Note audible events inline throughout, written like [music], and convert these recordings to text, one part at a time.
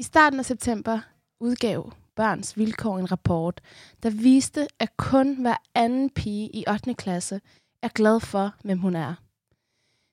I starten af september udgav Børns Vilkår en rapport, der viste, at kun hver anden pige i 8. klasse er glad for, hvem hun er.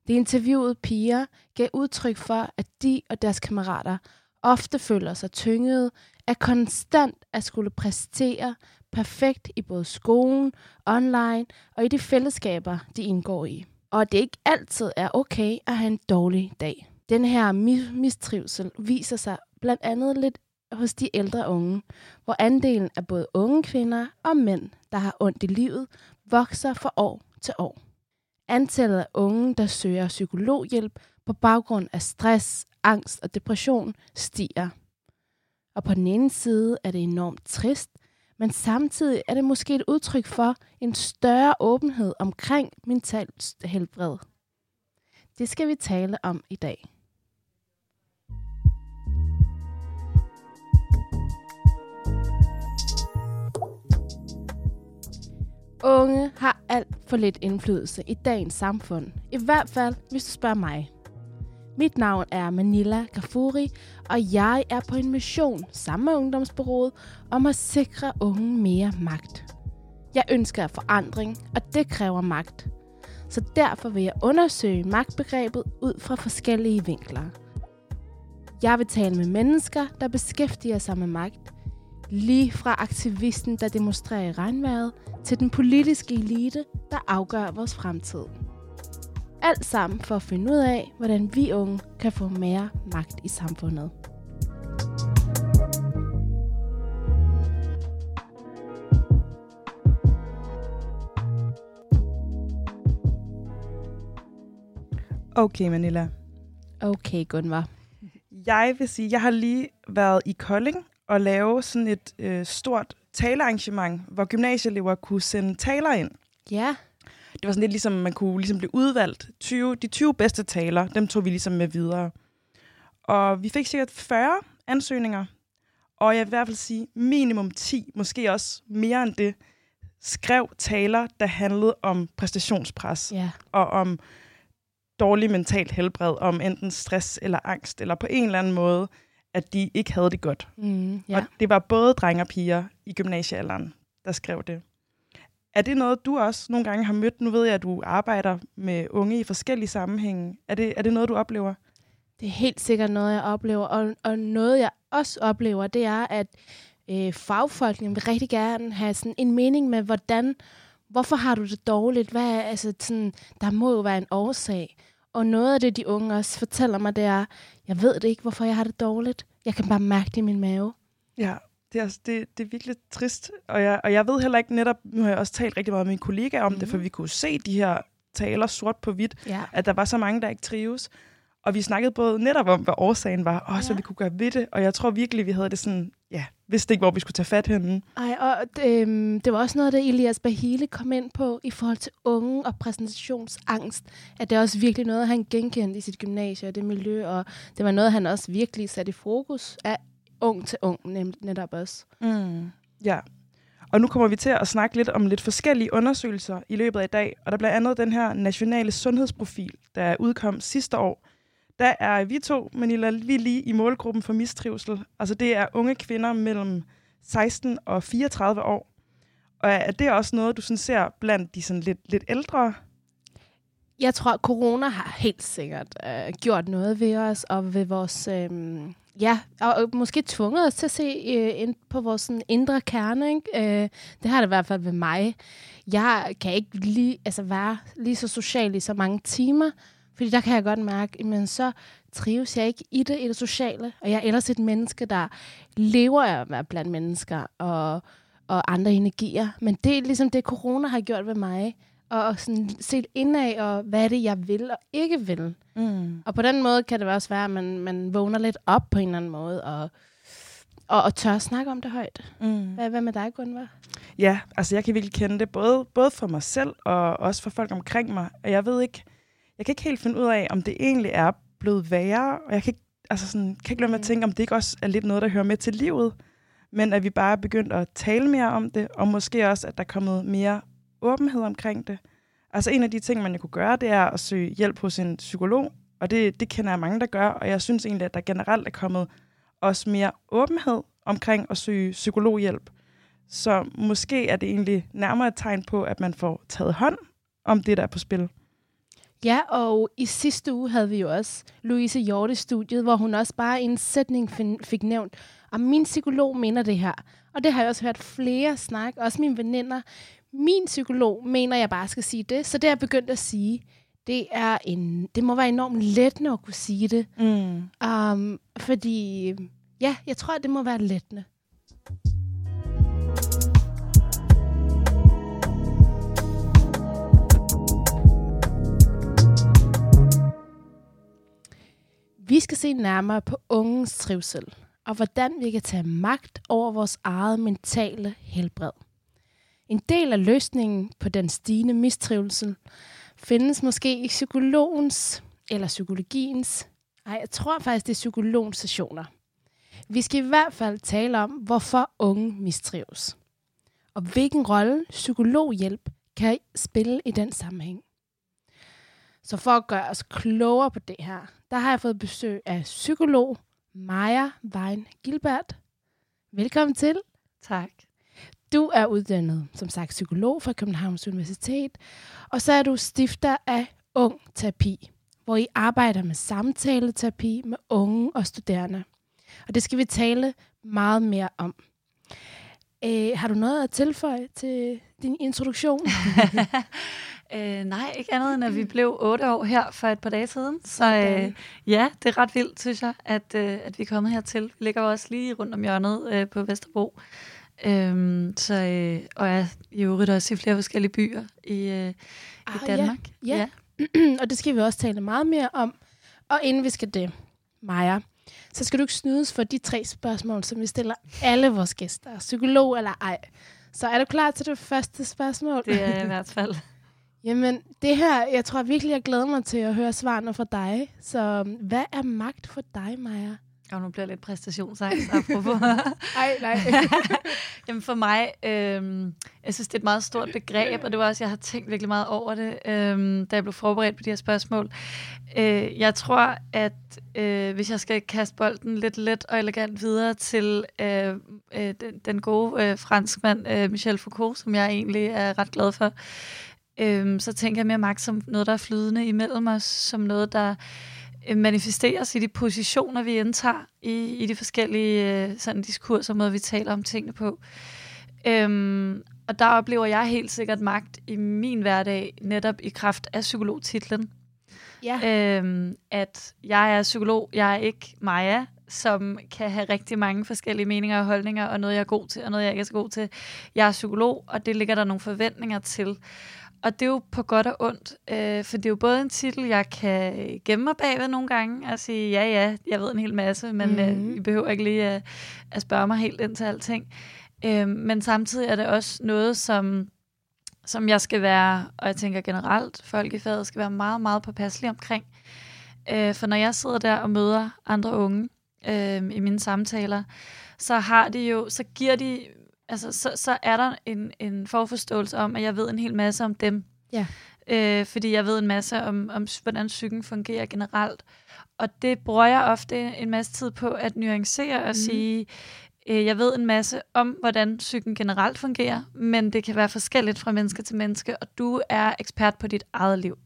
De interviewede piger gav udtryk for, at de og deres kammerater ofte føler sig tyngede af konstant at skulle præstere perfekt i både skolen, online og i de fællesskaber, de indgår i. Og at det ikke altid er okay at have en dårlig dag. Den her mistrivsel viser sig blandt andet lidt hos de ældre unge, hvor andelen af både unge kvinder og mænd, der har ondt i livet, vokser fra år til år. Antallet af unge, der søger psykologhjælp på baggrund af stress, angst og depression, stiger. Og på den ene side er det enormt trist, men samtidig er det måske et udtryk for en større åbenhed omkring mentalt helbred. Det skal vi tale om i dag. Unge har alt for lidt indflydelse i dagens samfund. I hvert fald, hvis du spørger mig. Mit navn er Manila Gafuri, og jeg er på en mission sammen med Ungdomsbureauet om at sikre unge mere magt. Jeg ønsker forandring, og det kræver magt. Så derfor vil jeg undersøge magtbegrebet ud fra forskellige vinkler. Jeg vil tale med mennesker, der beskæftiger sig med magt, Lige fra aktivisten, der demonstrerer i regnvejret, til den politiske elite, der afgør vores fremtid. Alt sammen for at finde ud af, hvordan vi unge kan få mere magt i samfundet. Okay, Manila. Okay, Gunvar. Jeg vil sige, jeg har lige været i Kolding at lave sådan et øh, stort talearrangement, hvor gymnasieelever kunne sende taler ind. Ja. Det var sådan lidt ligesom, man kunne ligesom blive udvalgt. 20, de 20 bedste taler, dem tog vi ligesom med videre. Og vi fik sikkert 40 ansøgninger, og jeg vil i hvert fald sige minimum 10, måske også mere end det, skrev taler, der handlede om præstationspres ja. og om dårlig mental helbred, om enten stress eller angst, eller på en eller anden måde at de ikke havde det godt. Mm, ja. Og det var både drenge og piger i gymnasiealderen, der skrev det. Er det noget, du også nogle gange har mødt? Nu ved jeg, at du arbejder med unge i forskellige sammenhænge. Er det, er det noget, du oplever? Det er helt sikkert noget, jeg oplever. Og, og noget, jeg også oplever, det er, at øh, fagfolkene vil rigtig gerne have sådan en mening med, hvordan, hvorfor har du det dårligt? Hvad er, altså, sådan, der må jo være en årsag. Og noget af det, de unge også fortæller mig, det er, jeg ved det ikke, hvorfor jeg har det dårligt. Jeg kan bare mærke det i min mave. Ja, det er, det, det er virkelig trist. Og jeg, og jeg ved heller ikke netop, nu har jeg også talt rigtig meget med min kollega om mm. det, for vi kunne se de her taler sort på hvidt, ja. at der var så mange, der ikke trives. Og vi snakkede både netop om, hvad årsagen var, og så ja. vi kunne gøre ved det. Og jeg tror virkelig, vi havde det sådan, ja, vidste ikke, hvor vi skulle tage fat henne. Ej, og det, øhm, det var også noget, der Elias Bahile kom ind på i forhold til unge og præsentationsangst. At det er også virkelig noget, han genkendte i sit gymnasie og det miljø, og det var noget, han også virkelig satte i fokus af ung til ung, netop også. Mm. Ja, og nu kommer vi til at snakke lidt om lidt forskellige undersøgelser i løbet af i dag, og der blandt andet den her nationale sundhedsprofil, der udkom sidste år, der er vi to, Manila, vi lige i målgruppen for mistrivsel. Altså det er unge kvinder mellem 16 og 34 år. Og er det også noget, du sådan ser blandt de sådan lidt, lidt ældre? Jeg tror, at corona har helt sikkert øh, gjort noget ved os og ved vores... Øh, ja, og måske tvunget os til at se øh, ind på vores sådan, indre kerne. Ikke? Øh, det har det i hvert fald ved mig. Jeg kan ikke lige, altså, være lige så social i så mange timer, fordi der kan jeg godt mærke, men så trives jeg ikke i det, i det sociale. Og jeg er ellers et menneske, der lever af at være blandt mennesker og, og andre energier. Men det er ligesom det, corona har gjort ved mig. Og sådan set indad, og hvad er det, jeg vil og ikke vil. Mm. Og på den måde kan det også være, at man, man vågner lidt op på en eller anden måde, og, og, og tør at snakke om det højt. Mm. Hvad, hvad med dig, Gunvar? Ja, altså jeg kan virkelig kende det, både, både for mig selv, og også for folk omkring mig. Og jeg ved ikke, jeg kan ikke helt finde ud af, om det egentlig er blevet værre, og jeg kan ikke, altså sådan, kan ikke lade mig at mm. tænke, om det ikke også er lidt noget, der hører med til livet, men at vi bare er begyndt at tale mere om det, og måske også, at der er kommet mere åbenhed omkring det. Altså en af de ting, man kunne gøre, det er at søge hjælp hos en psykolog, og det, det kender jeg mange, der gør, og jeg synes egentlig, at der generelt er kommet også mere åbenhed omkring at søge psykologhjælp. Så måske er det egentlig nærmere et tegn på, at man får taget hånd om det, der er på spil. Ja, og i sidste uge havde vi jo også Louise Hjort i studiet, hvor hun også bare i en sætning fik nævnt, at min psykolog mener det her. Og det har jeg også hørt flere snakke, også mine veninder. Min psykolog mener, jeg bare skal sige det, så det er jeg begyndt at sige. Det, er en, det må være enormt let at kunne sige det. Mm. Um, fordi, ja, jeg tror, det må være lettende. Vi skal se nærmere på ungens trivsel, og hvordan vi kan tage magt over vores eget mentale helbred. En del af løsningen på den stigende mistrivsel findes måske i psykologens eller psykologiens, nej, jeg tror faktisk, det er psykologens sessioner. Vi skal i hvert fald tale om, hvorfor unge mistrives, og hvilken rolle psykologhjælp kan spille i den sammenhæng. Så for at gøre os klogere på det her, der har jeg fået besøg af psykolog Maja Wein Gilbert. Velkommen til. Tak. Du er uddannet, som sagt, psykolog fra Københavns Universitet, og så er du stifter af Ung Terapi, hvor I arbejder med samtaleterapi med unge og studerende. Og det skal vi tale meget mere om. Æh, har du noget at tilføje til din introduktion? [laughs] [laughs] Øh, nej, ikke andet end, at vi blev otte år her for et par dage siden. Så øh, ja, det er ret vildt, synes jeg, at, øh, at vi er kommet hertil. Vi ligger også lige rundt om hjørnet øh, på Vesterbro. Øhm, så, øh, og er i øvrigt også i flere forskellige byer i, øh, ah, i Danmark. Ja, ja. ja. [clears throat] og det skal vi også tale meget mere om. Og inden vi skal det, Maja, så skal du ikke snydes for de tre spørgsmål, som vi stiller alle vores gæster, psykolog eller ej. Så er du klar til det første spørgsmål? Det er i hvert fald. [laughs] Jamen, det her, jeg tror virkelig, jeg glæder mig til at høre svarene fra dig. Så hvad er magt for dig, Maja? Og nu bliver lidt præstationsangst, [laughs] apropos. nej, nej. [laughs] Jamen for mig, øh, jeg synes, det er et meget stort begreb, og det var også, jeg har tænkt virkelig meget over det, øh, da jeg blev forberedt på de her spørgsmål. Øh, jeg tror, at øh, hvis jeg skal kaste bolden lidt let og elegant videre til øh, øh, den, den gode øh, franskmand øh, Michel Foucault, som jeg egentlig er ret glad for, øhm, så tænker jeg mere magt som noget, der er flydende imellem os, som noget, der øh, manifesteres i de positioner, vi indtager i, i de forskellige øh, sådan diskurser, måder vi taler om tingene på. Øhm, og der oplever jeg helt sikkert magt i min hverdag, netop i kraft af psykologtitlen. Ja. Øhm, at jeg er psykolog, jeg er ikke Maja, som kan have rigtig mange forskellige meninger og holdninger, og noget jeg er god til, og noget jeg ikke er så god til. Jeg er psykolog, og det ligger der nogle forventninger til. Og det er jo på godt og ondt, øh, for det er jo både en titel, jeg kan gemme mig bagved nogle gange, og sige, ja, ja, jeg ved en hel masse, men mm. øh, mhm. I behøver ikke lige at, at spørge mig helt ind til alting. Øh, men samtidig er det også noget, som, som jeg skal være, og jeg tænker generelt, folk i faget skal være meget, meget påpasselige omkring. Øh, for når jeg sidder der og møder andre unge øh, i mine samtaler, så har de jo, så giver de altså, så, så er der en, en forforståelse om, at jeg ved en hel masse om dem. Ja. Øh, fordi jeg ved en masse om, om, hvordan psyken fungerer generelt. Og det bruger jeg ofte en masse tid på at nuancere og mm. sige, øh, jeg ved en masse om, hvordan psyken generelt fungerer, men det kan være forskelligt fra menneske til menneske, og du er ekspert på dit eget liv.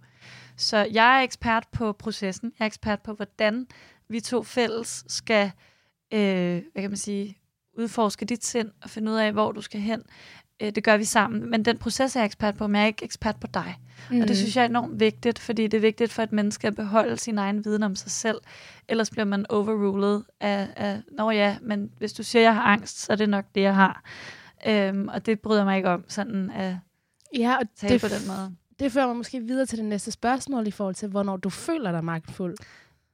Så jeg er ekspert på processen. Jeg er ekspert på, hvordan vi to fælles skal, øh, hvad kan man sige, udforske dit sind og finde ud af, hvor du skal hen. Øh, det gør vi sammen. Men den proces er jeg ekspert på, men jeg er ikke ekspert på dig. Mm. Og det mm. synes jeg er enormt vigtigt, fordi det er vigtigt for et menneske at beholde sin egen viden om sig selv. Ellers bliver man overrulet af, af nå ja, men hvis du siger, at jeg har angst, så er det nok det, jeg har. Øhm, og det bryder mig ikke om, sådan at ja, og tale det på den måde. Det fører mig måske videre til det næste spørgsmål i forhold til, hvornår du føler dig magtfuld.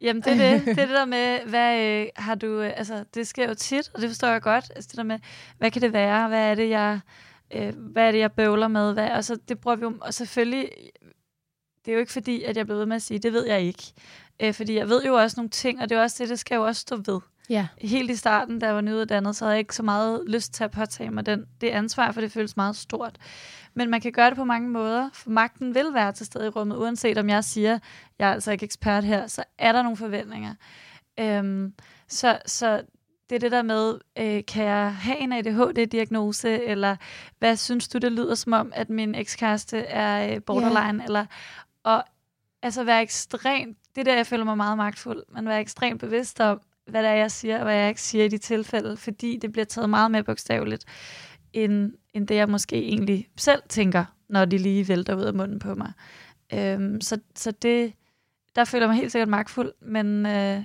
Jamen, det er det. Det er det der med, hvad øh, har du... Øh, altså, det sker jo tit, og det forstår jeg godt. Altså, det der med, hvad kan det være? Hvad er det, jeg... Øh, hvad er det, jeg bøvler med? Hvad, altså, det bruger vi jo... Og selvfølgelig... Det er jo ikke fordi, at jeg bliver ved med at sige, det ved jeg ikke. Øh, fordi jeg ved jo også nogle ting, og det er også det, det skal jo også stå ved. Ja. Helt i starten, da jeg var nyuddannet, så havde jeg ikke så meget lyst til at påtage mig den, det ansvar, for det føles meget stort. Men man kan gøre det på mange måder, for magten vil være til stede i rummet, uanset om jeg siger, jeg er altså ikke ekspert her, så er der nogle forventninger. Øhm, så, så det er det der med, øh, kan jeg have en ADHD-diagnose, eller hvad synes du, det lyder som om, at min ekskæreste er øh, borderline, yeah. eller, og altså være ekstremt, det er der, jeg føler mig meget magtfuld, men være ekstremt bevidst om, hvad det er, jeg siger, og hvad jeg ikke siger i de tilfælde, fordi det bliver taget meget mere bogstaveligt, end, end det, jeg måske egentlig selv tænker, når de lige vælter ud af munden på mig. Øhm, så, så det, der føler jeg mig helt sikkert magtfuld, men øh,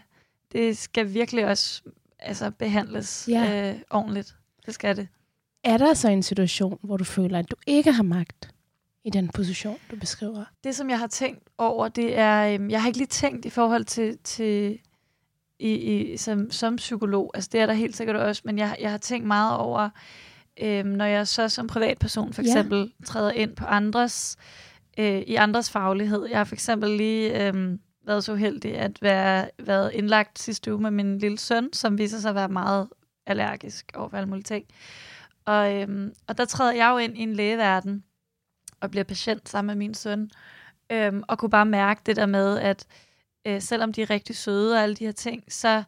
det skal virkelig også altså, behandles ja. øh, ordentligt. Det skal det. Er der så en situation, hvor du føler, at du ikke har magt i den position, du beskriver? Det, som jeg har tænkt over, det er, øh, jeg har ikke lige tænkt i forhold til, til i, i, som, som psykolog, altså det er der helt sikkert også, men jeg, jeg har tænkt meget over, øh, når jeg så som privatperson for eksempel ja. træder ind på andres, øh, i andres faglighed. Jeg har for eksempel lige øh, været så heldig at være været indlagt sidste uge med min lille søn, som viser sig at være meget allergisk over alle mulige ting. Og, øhm, og der træder jeg jo ind i en lægeverden og bliver patient sammen med min søn, øhm, og kunne bare mærke det der med, at øh, selvom de er rigtig søde og alle de her ting, så,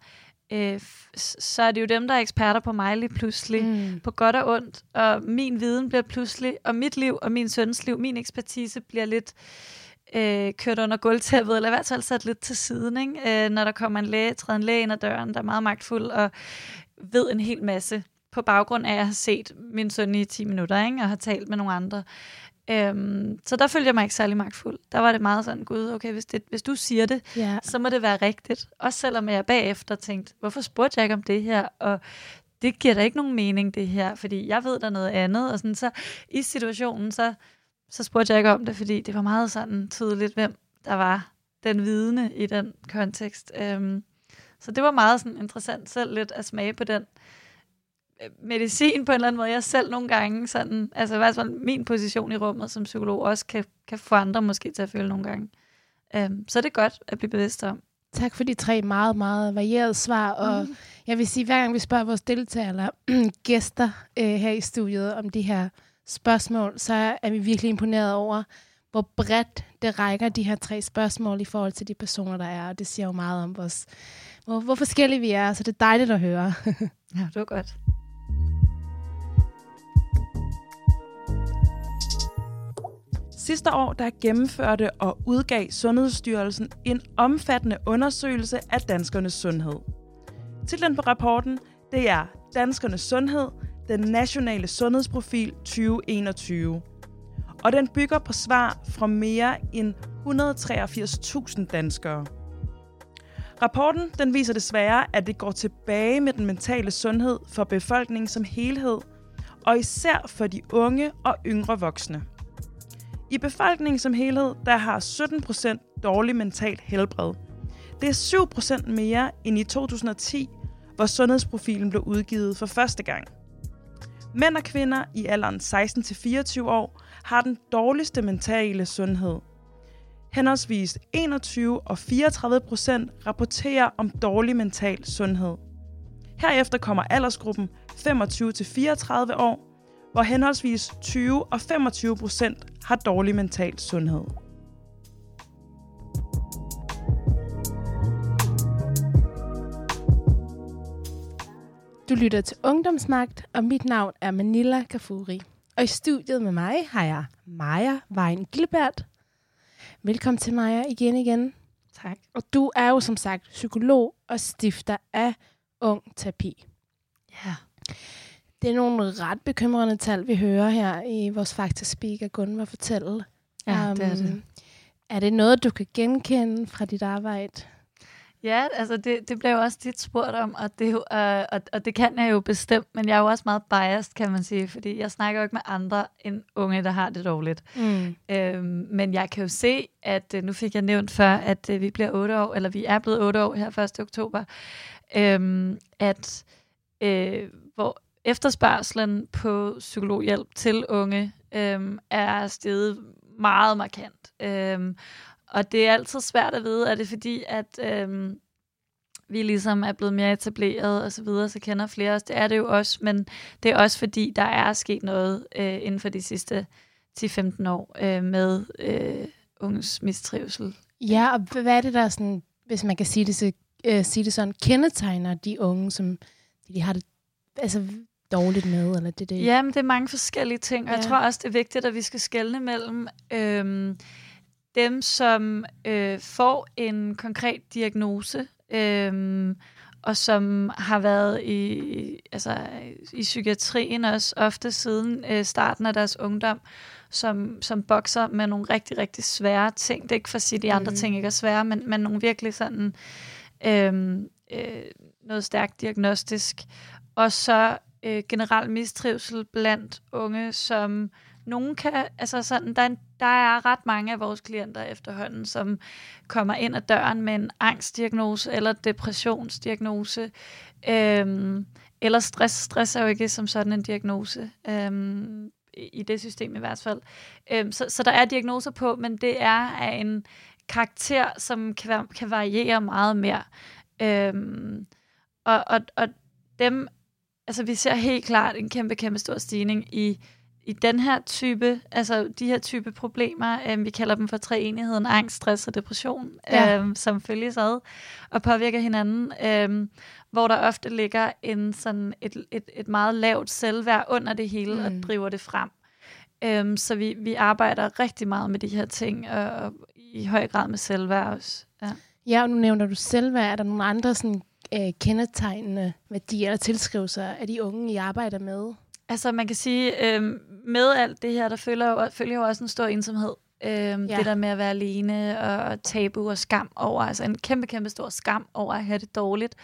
øh, så er det jo dem, der er eksperter på mig lige pludselig, mm. på godt og ondt. Og min viden bliver pludselig, og mit liv og min søns liv, min ekspertise bliver lidt øh, kørt under gulvtæppet, eller i hvert fald sat lidt til siden, ikke? Øh, når der kommer en læge, træder en læge ind ad døren, der er meget magtfuld og ved en hel masse på baggrund af, at jeg har set min søn i 10 minutter, ikke? og har talt med nogle andre. Øhm, så der følte jeg mig ikke særlig magtfuld. Der var det meget sådan, gud, okay, hvis, det, hvis du siger det, yeah. så må det være rigtigt. Også selvom jeg bagefter tænkte, hvorfor spurgte jeg ikke om det her? Og det giver da ikke nogen mening, det her, fordi jeg ved der noget andet. Og sådan, så i situationen, så så spurgte jeg ikke om det, fordi det var meget sådan tydeligt, hvem der var den vidne i den kontekst. Øhm, så det var meget sådan interessant selv lidt at smage på den medicin på en eller anden måde. Jeg selv nogle gange sådan, altså i hvert fald min position i rummet som psykolog også kan, kan få andre måske til at føle nogle gange. Øhm, så det er godt at blive bevidst om. Tak for de tre meget, meget varierede svar. Og mm. jeg vil sige, hver gang vi spørger vores deltagere eller [clears throat] gæster øh, her i studiet om de her spørgsmål, så er vi virkelig imponeret over, hvor bredt det rækker, de her tre spørgsmål, i forhold til de personer, der er. Og det siger jo meget om, vores, hvor, hvor forskellige vi er, så det er dejligt at høre. [laughs] ja, det var godt. Sidste år der gennemførte og udgav Sundhedsstyrelsen en omfattende undersøgelse af danskernes sundhed. Titlen på rapporten det er Danskernes Sundhed – den nationale sundhedsprofil 2021. Og den bygger på svar fra mere end 183.000 danskere. Rapporten den viser desværre, at det går tilbage med den mentale sundhed for befolkningen som helhed, og især for de unge og yngre voksne. I befolkningen som helhed, der har 17% dårlig mental helbred. Det er 7% mere end i 2010, hvor sundhedsprofilen blev udgivet for første gang. Mænd og kvinder i alderen 16-24 år har den dårligste mentale sundhed. Henholdsvis 21 og 34 procent rapporterer om dårlig mental sundhed. Herefter kommer aldersgruppen 25-34 år, hvor henholdsvis 20 og 25 procent har dårlig mental sundhed. Du lytter til Ungdomsmagt, og mit navn er Manila Kafuri. Og i studiet med mig har jeg Maja Vejen Gilbert. Velkommen til Maja igen igen. Tak. Og du er jo som sagt psykolog og stifter af Ung Terapi. Ja. Det er nogle ret bekymrende tal, vi hører her i vores Fakta Speaker Gunvar fortælle. Ja, um, det er det. Er det noget, du kan genkende fra dit arbejde? Ja, altså det, det blev også tit spurgt om, og det, øh, og, og det kan jeg jo bestemt, men jeg er jo også meget biased, kan man sige, fordi jeg snakker jo ikke med andre end unge, der har det dårligt. Mm. Øhm, men jeg kan jo se, at øh, nu fik jeg nævnt før, at øh, vi bliver otte år, eller vi er blevet otte år her 1. oktober, øhm, at øh, hvor efterspørgselen på psykologhjælp til unge øhm, er steget meget markant. Øhm, og det er altid svært at vide, er det fordi, at øhm, vi ligesom er blevet mere etableret og så videre, så kender flere os. Det er det jo også, men det er også fordi, der er sket noget øh, inden for de sidste 10-15 år øh, med øh, unges mistrivsel. Ja, og hvad er det der sådan, hvis man kan sige det, så, øh, sige det sådan, kendetegner de unge, som de har det altså, dårligt med, eller det, det. Jamen, det er mange forskellige ting, og ja. jeg Ja. tror også, det er vigtigt, at vi skal skelne mellem øhm, dem, som øh, får en konkret diagnose, øhm, og som har været i, altså, i psykiatrien også ofte siden øh, starten af deres ungdom, som, som bokser med nogle rigtig, rigtig svære ting. Det er ikke for at sige, at de andre Mhm. ting ikke er svære, men, men nogle virkelig sådan øhm, øh, noget stærkt diagnostisk. Og så øh, generel mistrivsel blandt unge, som nogen kan, altså sådan, der, er en- der er ret mange af vores klienter efterhånden, som kommer ind ad døren med en angstdiagnose eller depressionsdiagnose, øhm, eller stress. Stress er jo ikke som sådan en diagnose, øhm, i det system i hvert fald. Øhm, så, så der er diagnoser på, men det er af en karakter, som kan, kan variere meget mere. Øhm, og, og, og dem, altså vi ser helt klart en kæmpe, kæmpe stor stigning i, i den her type, altså de her type problemer, øhm, vi kalder dem for treenigheden, angst, stress og depression, Ja. øhm, som følges ad og påvirker hinanden, øhm, hvor der ofte ligger en sådan et, et, et meget lavt selvværd under det hele, mm. og driver det frem. Øhm, så vi, vi arbejder rigtig meget med de her ting, og, og i høj grad med selvværd også. Ja. Ja, og nu nævner du selvværd. Er der nogle andre sådan, øh, kendetegnende værdier eller tilskrivelser af de unge, I arbejder med? Altså man kan sige, øhm, med alt det her, der følger jo, følger jo også en stor ensomhed. Øhm, ja. Det der med at være alene og, og tabu og skam over, altså en kæmpe, kæmpe stor skam over at have det dårligt.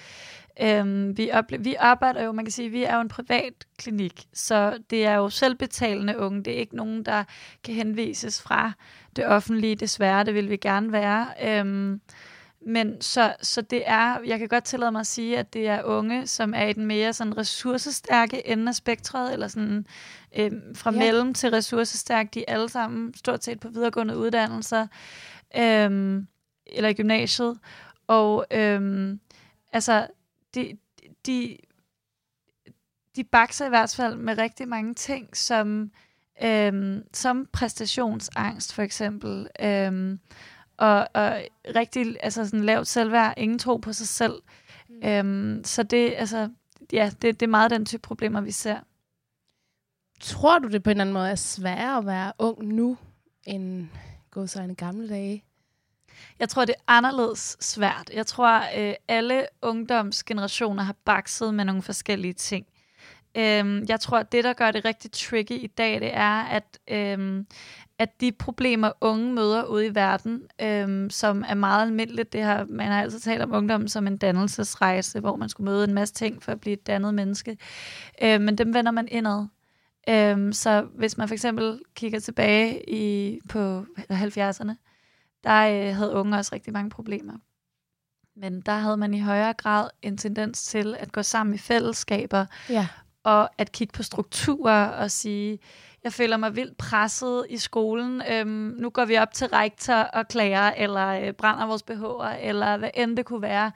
Øhm, vi, ople- vi arbejder jo, man kan sige, vi er jo en privat klinik, så det er jo selvbetalende unge. Det er ikke nogen, der kan henvises fra det offentlige, desværre, det vil vi gerne være. Øhm, men så, så det er, jeg kan godt tillade mig at sige, at det er unge, som er i den mere sådan ressourcestærke ende af spektret, eller sådan øhm, fra Ja. mellem til ressourcestærke, de er alle sammen stort set på videregående uddannelser, øhm, eller i gymnasiet, og øhm, altså, de, de, de bakser i hvert fald med rigtig mange ting, som, øhm, som præstationsangst for eksempel, øhm, og, og rigtig altså sådan lavt selvværd, ingen tro på sig selv. Mm. Øhm, så det, altså, ja, det, det er meget den type problemer, vi ser. Tror du, det på en eller anden måde er sværere at være ung nu, end gå så en gamle dage? Jeg tror, det er anderledes svært. Jeg tror, øh, alle ungdomsgenerationer har bakset med nogle forskellige ting. Øhm, jeg tror, at det, der gør det rigtig tricky i dag, det er, at, øhm, at de problemer, unge møder ude i verden, øhm, som er meget almindeligt, det har, man har altid talt om ungdom som en dannelsesrejse, hvor man skulle møde en masse ting for at blive et dannet menneske. Øhm, men dem vender man indad. Øhm, så hvis man for eksempel kigger tilbage i, på 70'erne, der øh, havde unge også rigtig mange problemer. Men der havde man i højere grad en tendens til at gå sammen i fællesskaber, Ja og at kigge på strukturer og sige, jeg føler mig vildt presset i skolen, øhm, nu går vi op til rektor og klager, eller øh, brænder vores BH'er, eller hvad end det kunne være.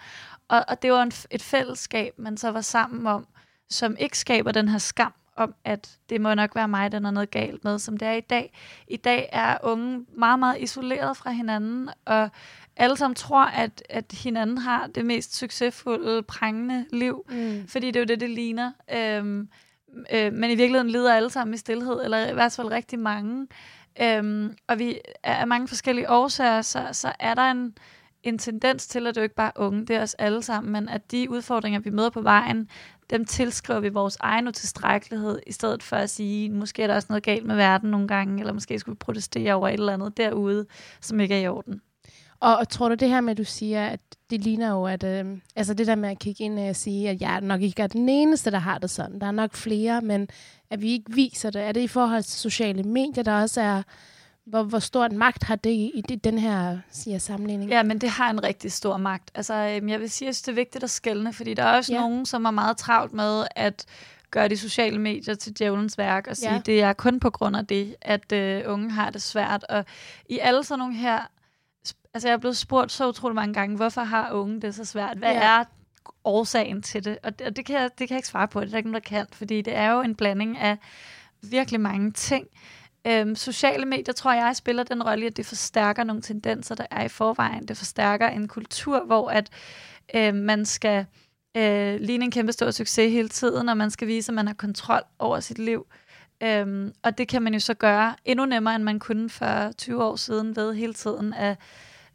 Og, og det var en, et fællesskab, man så var sammen om, som ikke skaber den her skam om, at det må nok være mig, der er noget galt med, som det er i dag. I dag er unge meget, meget isoleret fra hinanden, og alle sammen tror, at, at hinanden har det mest succesfulde, prangende liv, Mm. fordi det er jo det, det ligner. Øhm, øh, men i virkeligheden lider alle sammen i stillhed, eller i hvert fald rigtig mange. Øhm, og vi er af mange forskellige årsager, så, så er der en, en tendens til, at det jo ikke bare er unge, det er os alle sammen, men at de udfordringer, vi møder på vejen, dem tilskriver vi vores egen utilstrækkelighed, i stedet for at sige, måske er der også noget galt med verden nogle gange, eller måske skulle vi protestere over et eller andet derude, som ikke er i orden. Og, og tror du det her med, at du siger, at det ligner jo, at øh, altså det der med at kigge ind og sige, at jeg nok ikke er den eneste, der har det sådan. Der er nok flere, men at vi ikke viser det. Er det i forhold til sociale medier, der også er, hvor, hvor stor en magt har det i, i den her siger, sammenligning? Ja, men det har en rigtig stor magt. Altså, øhm, jeg vil sige, at det er vigtigt at skelne, fordi der er også Ja. nogen, som er meget travlt med at gøre de sociale medier til djævelens værk og sige, ja. det er kun på grund af det, at øh, unge har det svært. Og i alle sådan nogle her... Altså, jeg er blevet spurgt så utrolig mange gange, hvorfor har unge det så svært? Hvad Ja. er årsagen til det? Og det, og det, kan jeg, det kan jeg ikke svare på. Det er der ikke nogen, der kan, fordi det er jo en blanding af virkelig mange ting. Øhm, sociale medier, tror jeg, spiller den rolle, at det forstærker nogle tendenser, der er i forvejen. Det forstærker en kultur, hvor at øh, man skal øh, ligne en kæmpe stor succes hele tiden, og man skal vise, at man har kontrol over sit liv. Øhm, og det kan man jo så gøre endnu nemmere, end man kunne for 20 år siden, ved hele tiden at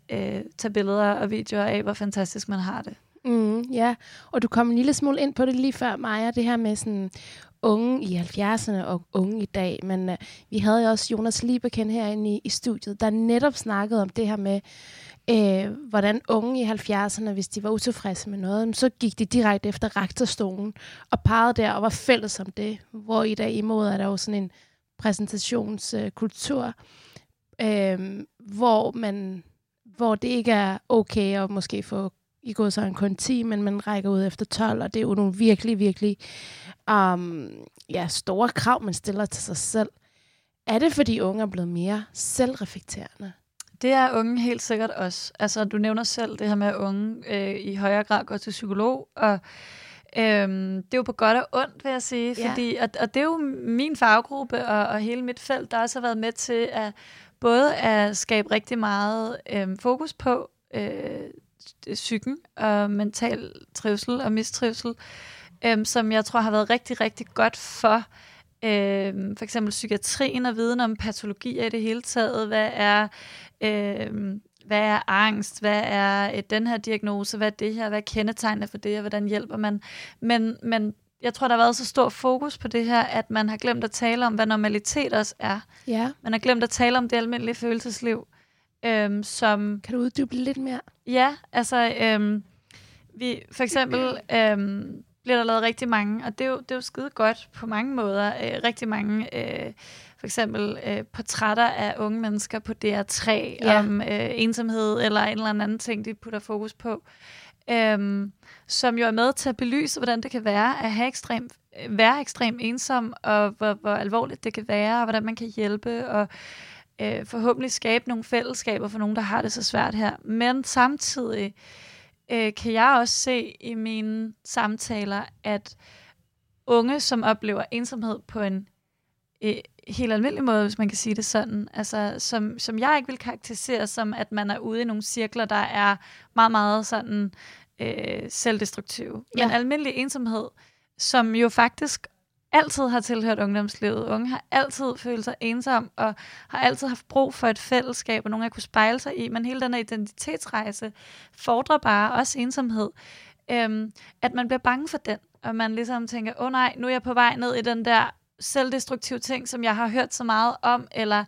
øh, tage billeder og videoer af, hvor fantastisk man har det. Mm, ja, og du kom en lille smule ind på det lige før, Maja, det her med sådan unge i 70'erne og unge i dag. Men øh, vi havde jo også Jonas Lieberken herinde i, i studiet, der netop snakkede om det her med, øh, Øh, hvordan unge i 70'erne, hvis de var utilfredse med noget, så gik de direkte efter rektorstolen og pegede der og var fælles om det. Hvor i dag imod er der jo sådan en præsentationskultur, øh, hvor man hvor det ikke er okay at måske få i går så en kun 10, men man rækker ud efter 12, og det er jo nogle virkelig, virkelig um, ja, store krav, man stiller til sig selv. Er det, fordi unge er blevet mere selvreflekterende? Det er unge helt sikkert også. Altså, du nævner selv det her med, at unge øh, i højere grad går til psykolog, og Øhm, det er jo på godt og ondt, vil jeg sige, ja. fordi, og, og det er jo min faggruppe og, og hele mit felt, der også har været med til at både at skabe rigtig meget øhm, fokus på øh, psyken og mental trivsel og mistrivsel, øhm, som jeg tror har været rigtig, rigtig godt for øhm, for eksempel psykiatrien og viden om patologier i det hele taget. Hvad er, øhm, hvad er angst? Hvad er et, den her diagnose? Hvad er det her? Hvad er kendetegnene for det? Og hvordan hjælper man? Men, men jeg tror, der har været så stor fokus på det her, at man har glemt at tale om, hvad normalitet også er. Ja. Man har glemt at tale om det almindelige følelsesliv. Øhm, som, kan du uddybe lidt mere? Ja, altså, øhm, vi, for eksempel [clears throat] øhm, bliver der lavet rigtig mange, og det er jo, det er jo skide godt på mange måder, øh, rigtig mange, øh, for eksempel øh, portrætter af unge mennesker på DR3, ja. om øh, ensomhed eller en eller anden ting, de putter fokus på, øhm, som jo er med til at belyse, hvordan det kan være at have ekstrem, være ekstremt ensom, og hvor, hvor alvorligt det kan være, og hvordan man kan hjælpe, og øh, forhåbentlig skabe nogle fællesskaber for nogen, der har det så svært her. Men samtidig øh, kan jeg også se i mine samtaler, at unge, som oplever ensomhed på en øh, helt almindelig måde, hvis man kan sige det sådan, altså som, som jeg ikke vil karakterisere som, at man er ude i nogle cirkler, der er meget, meget sådan øh, selvdestruktive. Ja. Men almindelig ensomhed, som jo faktisk altid har tilhørt ungdomslivet. Unge har altid følt sig ensom, og har altid haft brug for et fællesskab, og nogen at kunne spejle sig i. Men hele den her identitetsrejse fordrer bare også ensomhed. Øhm, at man bliver bange for den, og man ligesom tænker, åh oh, nej, nu er jeg på vej ned i den der selvdestruktive ting, som jeg har hørt så meget om, eller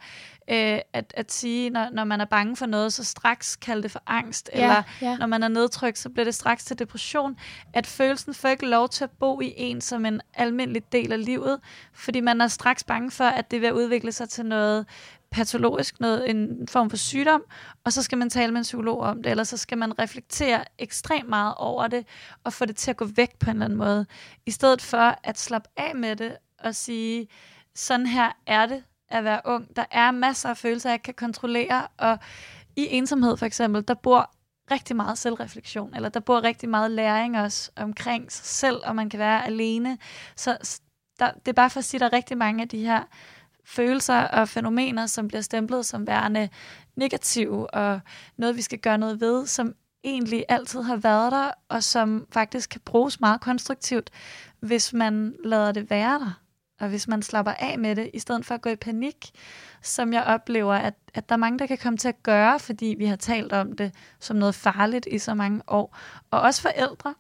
øh, at, at sige, når, når man er bange for noget, så straks kalde det for angst, ja, eller ja. når man er nedtrykt, så bliver det straks til depression, at følelsen får ikke lov til at bo i en som en almindelig del af livet, fordi man er straks bange for, at det vil udvikle sig til noget patologisk, noget, en form for sygdom, og så skal man tale med en psykolog om det, eller så skal man reflektere ekstremt meget over det, og få det til at gå væk på en eller anden måde, i stedet for at slappe af med det, og sige, sådan her er det, at være ung. Der er masser af følelser, jeg kan kontrollere, og i ensomhed for eksempel, der bor rigtig meget selvreflektion, eller der bor rigtig meget læring også omkring sig selv, og man kan være alene. Så der, det er bare for at sige, at der er rigtig mange af de her følelser og fænomener, som bliver stemplet som værende negative, og noget, vi skal gøre noget ved, som egentlig altid har været der, og som faktisk kan bruges meget konstruktivt, hvis man lader det være der. Og hvis man slapper af med det, i stedet for at gå i panik, som jeg oplever, at, at der er mange, der kan komme til at gøre, fordi vi har talt om det som noget farligt i så mange år. Og også forældre,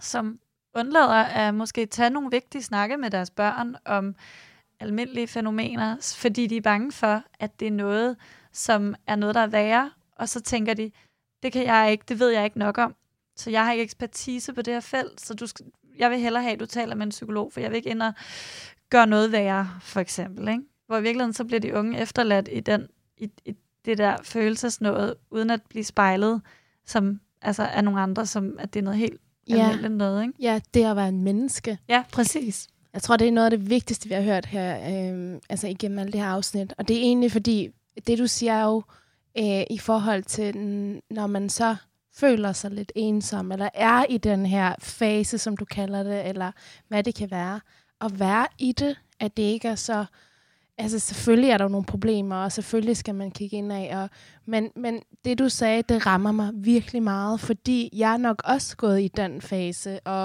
som undlader at måske tage nogle vigtige snakke med deres børn om almindelige fænomener, fordi de er bange for, at det er noget, som er noget, der er værre, og så tænker de, det kan jeg ikke, det ved jeg ikke nok om, så jeg har ikke ekspertise på det her felt, så du skal, jeg vil hellere have, at du taler med en psykolog, for jeg vil ikke ind og gøre noget værre, for eksempel. Ikke? Hvor i virkeligheden så bliver de unge efterladt i, den, i, i det der følelsesnået, uden at blive spejlet som, altså, af nogle andre, som at det er noget helt ja. almindeligt noget. Ikke? Ja, det at være en menneske. Ja, præcis. Jeg tror, det er noget af det vigtigste, vi har hørt her, øh, altså igennem alle det her afsnit. Og det er egentlig fordi, det du siger er jo, øh, i forhold til, når man så føler sig lidt ensom, eller er i den her fase, som du kalder det, eller hvad det kan være, at være i det, at det ikke er så altså selvfølgelig er der nogle problemer, og selvfølgelig skal man kigge ind af. Og, men, men det du sagde, det rammer mig virkelig meget, fordi jeg er nok også gået i den fase, og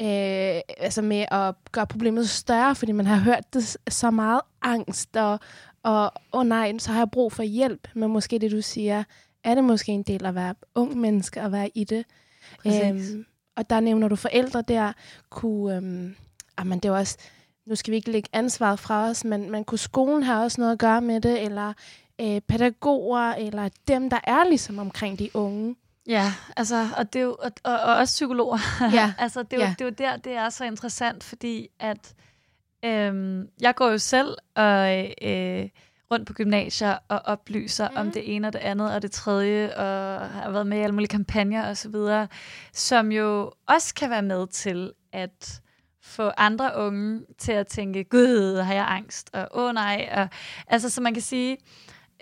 øh, altså med at gøre problemet større, fordi man har hørt det så meget angst, og, og åh oh nej, så har jeg brug for hjælp. Men måske det, du siger, er det måske en del at være ung menneske og være i det. Øhm, og der nævner du forældre der, kunne, øhm, jamen det er også, nu skal vi ikke lægge ansvaret fra os, men, men kunne skolen have også noget at gøre med det, eller øh, pædagoger, eller dem, der er ligesom omkring de unge? Ja, altså, og, det er jo, og, og, og også psykologer. Ja. [laughs] altså, det er, jo, Ja. det er jo der, det er så interessant, fordi at øhm, jeg går jo selv og, øh, rundt på gymnasier og oplyser mm. om det ene og det andet og det tredje, og har været med i alle mulige kampagner og så videre, som jo også kan være med til at få andre unge til at tænke, gud, har jeg angst, og åh oh, nej. Og, altså, så man kan sige,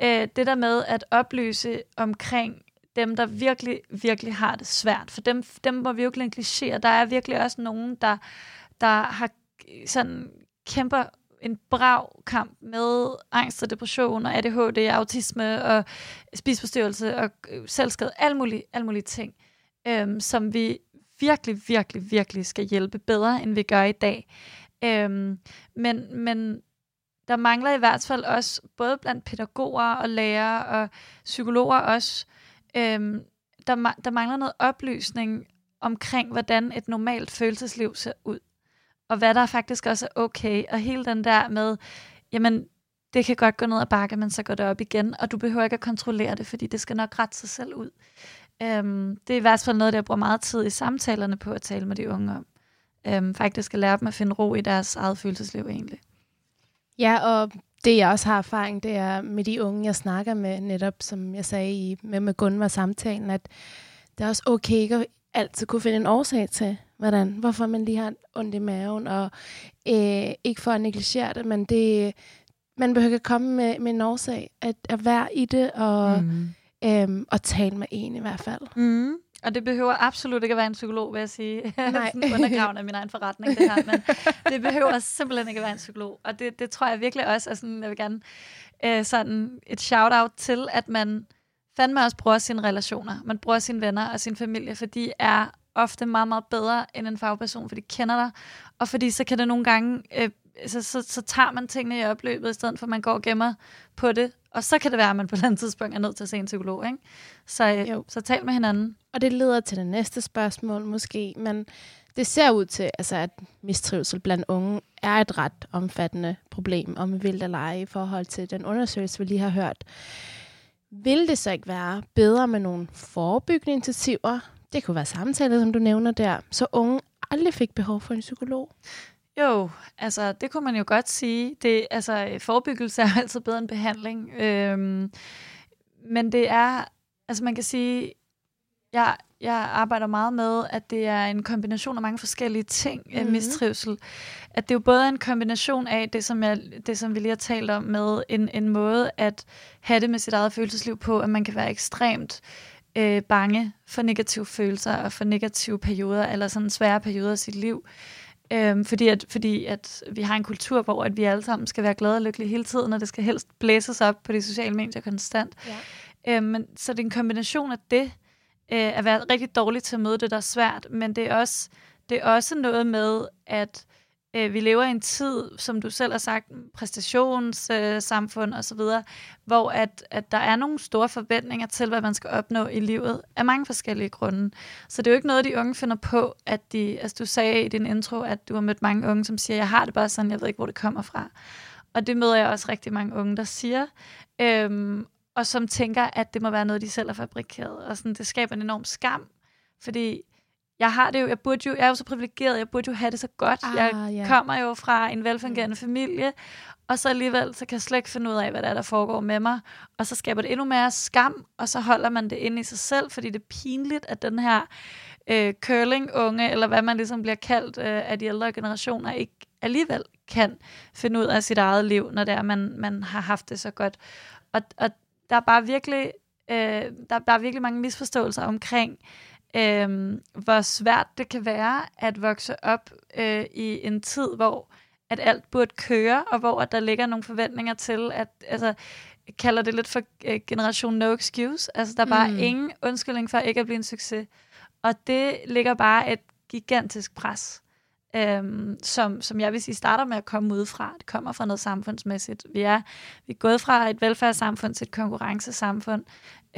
øh, det der med at oplyse omkring dem, der virkelig, virkelig har det svært, for dem, dem må vi jo ikke negligere. Der er virkelig også nogen, der, der har sådan kæmper en brav kamp med angst og depression og ADHD, autisme og spiseforstyrrelse og øh, selvskade, alle mulige, alle mulige ting, øhm, som vi virkelig, virkelig, virkelig skal hjælpe bedre, end vi gør i dag. Øhm, men, men der mangler i hvert fald også, både blandt pædagoger og lærere og psykologer også, øhm, der, der mangler noget oplysning omkring, hvordan et normalt følelsesliv ser ud. Og hvad der faktisk også er okay. Og hele den der med, jamen, det kan godt gå ned ad bakke, men så går det op igen, og du behøver ikke at kontrollere det, fordi det skal nok rette sig selv ud. Øhm, det er i hvert fald noget, der jeg bruger meget tid i samtalerne på at tale med de unge om. Øhm, faktisk at lære dem at finde ro i deres eget følelsesliv egentlig. Ja, og det jeg også har erfaring, det er med de unge, jeg snakker med, netop som jeg sagde i, med, med Gunvar samtalen, at det er også okay ikke at altid kunne finde en årsag til, hvordan, hvorfor man lige har ondt i maven, og øh, ikke for at negligere det, men det, man behøver ikke komme med, med en årsag, at, at være i det, og, mm. øhm, og tale med en i hvert fald. Mm. Og det behøver absolut ikke at være en psykolog, vil jeg sige. [laughs] Nej. Sådan undergravende af min egen forretning, det her. Men [laughs] det behøver simpelthen ikke at være en psykolog. Og det, det tror jeg virkelig også er sådan, jeg vil gerne øh, sådan et shout-out til, at man fandme også bruger sine relationer. Man bruger sine venner og sin familie, for de er ofte meget, meget bedre end en fagperson, for de kender dig. Og fordi så kan det nogle gange, øh, så, så, så tager man tingene i opløbet, i stedet for at man går og gemmer på det. Og så kan det være, at man på et eller andet tidspunkt er nødt til at se en psykolog. Ikke? Så, øh, Jo. så tal med hinanden. Og det leder til det næste spørgsmål måske, men det ser ud til, altså, at mistrivsel blandt unge er et ret omfattende problem, om vi vil eller ej, i forhold til den undersøgelse, vi lige har hørt. Vil det så ikke være bedre med nogle forebyggende initiativer? Det kunne være samtaler, som du nævner der, så unge aldrig fik behov for en psykolog. Jo, altså det kunne man jo godt sige. Det, altså, forebyggelse er altid bedre end behandling. Øhm, men det er, altså man kan sige, jeg, jeg arbejder meget med, at det er en kombination af mange forskellige ting, mm-hmm. Mhm. mistrivsel. At det er jo både en kombination af det, som, jeg, det, som vi lige har talt om, med en, en måde at have det med sit eget følelsesliv på, at man kan være ekstremt øh, bange for negative følelser og for negative perioder, eller sådan svære perioder af sit liv. Øhm, fordi, at, fordi at vi har en kultur, hvor at vi alle sammen skal være glade og lykkelige hele tiden, og det skal helst blæses op på de sociale medier konstant. Ja. Øhm, men, så det er en kombination af det, øh, at være rigtig dårlig til at møde det, der er svært, men det er også, det er også noget med, at øh, Øh, vi lever i en tid, som du selv har sagt, præstationssamfund øh, og så videre, hvor at, at der er nogle store forventninger til, hvad man skal opnå i livet, af mange forskellige grunde. Så det er jo ikke noget, de unge finder på, at de, altså du sagde i din intro, at du har mødt mange unge, som siger, jeg har det bare sådan, jeg ved ikke, hvor det kommer fra. Og det møder jeg også rigtig mange unge, der siger, øhm, og som tænker, at det må være noget, de selv har fabrikeret. Og sådan, det skaber en enorm skam, fordi jeg har det jo, jeg burde jo, jeg er jo så privilegeret, jeg burde jo have det så godt. Ah, jeg ja. kommer jo fra en velfungerende familie, og så alligevel, så kan jeg slet ikke finde ud af, hvad der er, der foregår med mig. Og så skaber det endnu mere skam, og så holder man det inde i sig selv, fordi det er pinligt, at den her øh, curling-unge, eller hvad man ligesom bliver kaldt øh, af de ældre generationer, ikke alligevel kan finde ud af sit eget liv, når det er, man, man har haft det så godt. Og, og der er bare virkelig, øh, der, der er virkelig mange misforståelser omkring, øh, hvor svært det kan være at vokse op øh, i en tid, hvor at alt burde køre, og hvor at der ligger nogle forventninger til, at altså, jeg kalder det lidt for uh, generation no excuse. Altså, der er bare mm. ingen undskyldning for ikke at blive en succes. Og det ligger bare et gigantisk pres, øhm, som, som jeg vil sige starter med at komme udefra. Det kommer fra noget samfundsmæssigt. Vi er, vi er gået fra et velfærdssamfund til et konkurrencesamfund.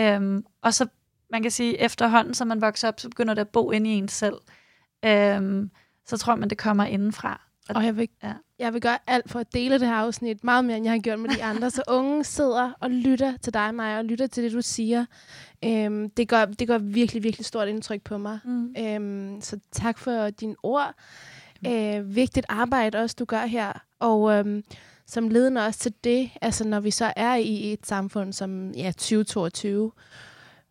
Øhm, og så, man kan sige, efterhånden, som man vokser op, så begynder det at bo inde i en selv. Øhm, så tror man, det kommer indenfra. Og jeg vil, ja. Jeg vil gøre alt for at dele det her afsnit meget mere, end jeg har gjort med de andre. Så unge sidder og lytter til dig, Maja, og lytter til det, du siger. Øhm, det, gør, det gør virkelig, virkelig stort indtryk på mig. Mm. Øhm, så tak for dine ord. Øh, vigtigt arbejde også, du gør her. Og øhm, som ledende også til det, altså når vi så er i et samfund som ja, 2022,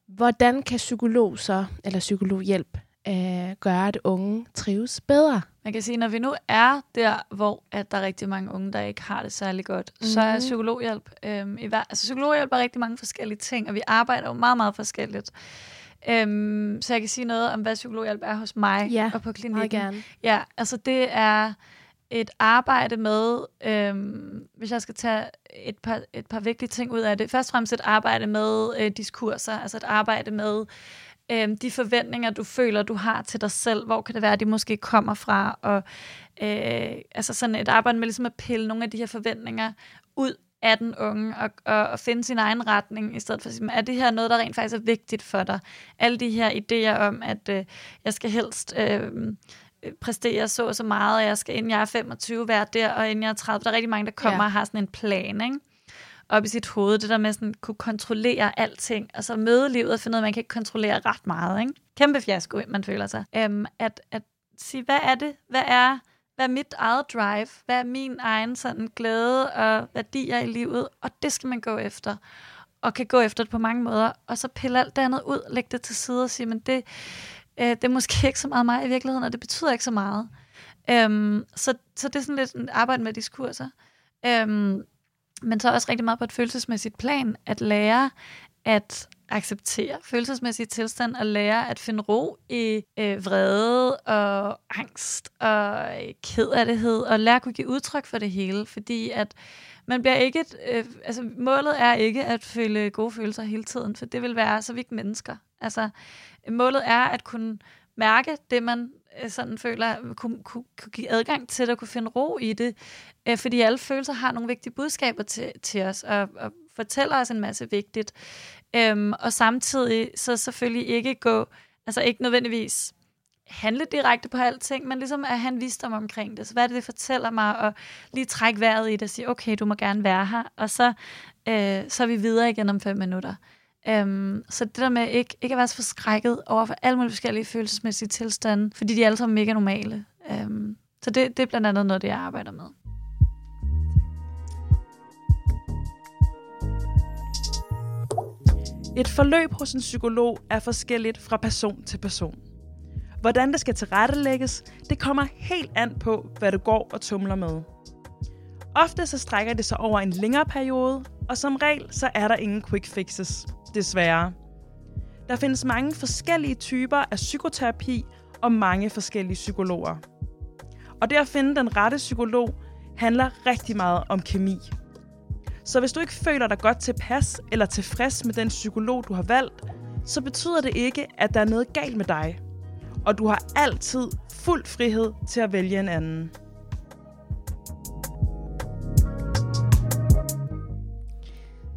hvordan kan psykolog så, eller psykologhjælp, øh, gøre, at unge trives bedre? Man kan sige, når vi nu er der, hvor at der er rigtig mange unge, der ikke har det særlig godt, mm-hmm. så er Mhm. psykologhjælp, øhm, i hver, altså psykologhjælp er rigtig mange forskellige ting, og vi arbejder jo meget, meget forskelligt. Øhm, så jeg kan sige noget om, hvad psykologhjælp er hos mig Ja, og på Meget klinikken. gerne. Ja, altså det er et arbejde med, øhm, hvis jeg skal tage et par, et par vigtige ting ud af det. Først og fremmest et arbejde med øh, diskurser, altså et arbejde med øhm, de forventninger, du føler, du har til dig selv. Hvor kan det være, de måske kommer fra? Og øh, altså sådan et arbejde med ligesom at pille nogle af de her forventninger ud af den unge og, og, og finde sin egen retning, i stedet for at sige, er det her noget, der rent faktisk er vigtigt for dig? Alle de her idéer om, at øh, jeg skal helst øh, præstere så og så meget, og jeg skal, inden jeg er 25, være der, og inden jeg er 30. Der er rigtig mange, der kommer Ja. og har sådan en plan, ikke? op i sit hoved, det der med sådan kunne kontrollere alting, og så møde livet og finde ud af, at man kan ikke kontrollere ret meget, ikke? Kæmpe fiasko, man føler sig. Um, at, at sige, hvad er det? Hvad er, hvad er mit eget drive? Hvad er min egen sådan glæde og værdier i livet? Og det skal man gå efter. Og kan gå efter det på mange måder. Og så pille alt det andet ud, lægge det til side og sige, men det, øh, det er måske ikke så meget mig i virkeligheden, og det betyder ikke så meget. Øhm, så, så det er sådan lidt en arbejde med diskurser. Øhm, men så også rigtig meget på et følelsesmæssigt plan, at lære at acceptere følelsesmæssige tilstand og lære at finde ro i øh, vrede og angst og øh, kederlighed kedelighed og lære at kunne give udtryk for det hele, fordi at man bliver ikke, et, øh, altså målet er ikke at føle gode følelser hele tiden, for det vil være, så vi ikke mennesker. Altså målet er at kunne mærke det, man øh, sådan føler, kunne, kunne, kunne give adgang til det og kunne finde ro i det, øh, fordi alle følelser har nogle vigtige budskaber til, til os og, og fortæller os en masse vigtigt. Øhm, og samtidig så selvfølgelig ikke gå, altså ikke nødvendigvis handle direkte på alting, men ligesom at han vidste om omkring det. Så hvad er det, det fortæller mig, og lige trække vejret i det og sige, okay, du må gerne være her, og så, øh, så er vi videre igen om fem minutter. Øhm, så det der med ikke, ikke at være så forskrækket over for alle mulige forskellige følelsesmæssige tilstande, fordi de er alle sammen mega normale. Øhm, så det, det er blandt andet noget, det jeg arbejder med. Et forløb hos en psykolog er forskelligt fra person til person. Hvordan det skal tilrettelægges, det kommer helt an på, hvad du går og tumler med. Ofte så strækker det sig over en længere periode, og som regel så er der ingen quick fixes, desværre. Der findes mange forskellige typer af psykoterapi og mange forskellige psykologer. Og det at finde den rette psykolog handler rigtig meget om kemi. Så hvis du ikke føler dig godt tilpas eller tilfreds med den psykolog, du har valgt, så betyder det ikke, at der er noget galt med dig. Og du har altid fuld frihed til at vælge en anden.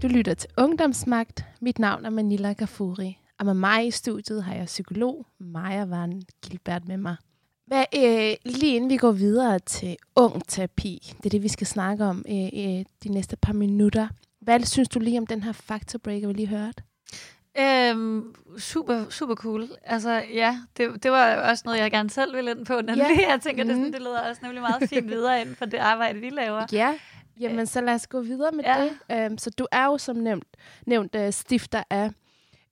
Du lytter til Ungdomsmagt. Mit navn er Manila Gafuri. Og med mig i studiet har jeg psykolog Maja Van Gilbert med mig. Hvad, øh, lige inden vi går videre til ung terapi, det er det, vi skal snakke om øh, øh, de næste par minutter. Hvad synes du lige om den her faktorbreaker, vi lige hørte? Øhm, super, super cool. Altså, ja, det, det var også noget, jeg gerne selv ville ind på. Nemlig, Ja. jeg tænker, det, er sådan, Mhm. det leder også nemlig meget fint videre ind for det arbejde, vi laver. Ja, jamen så lad os gå videre med Ja. det. Um, så du er jo som nævnt, nævnt uh, stifter af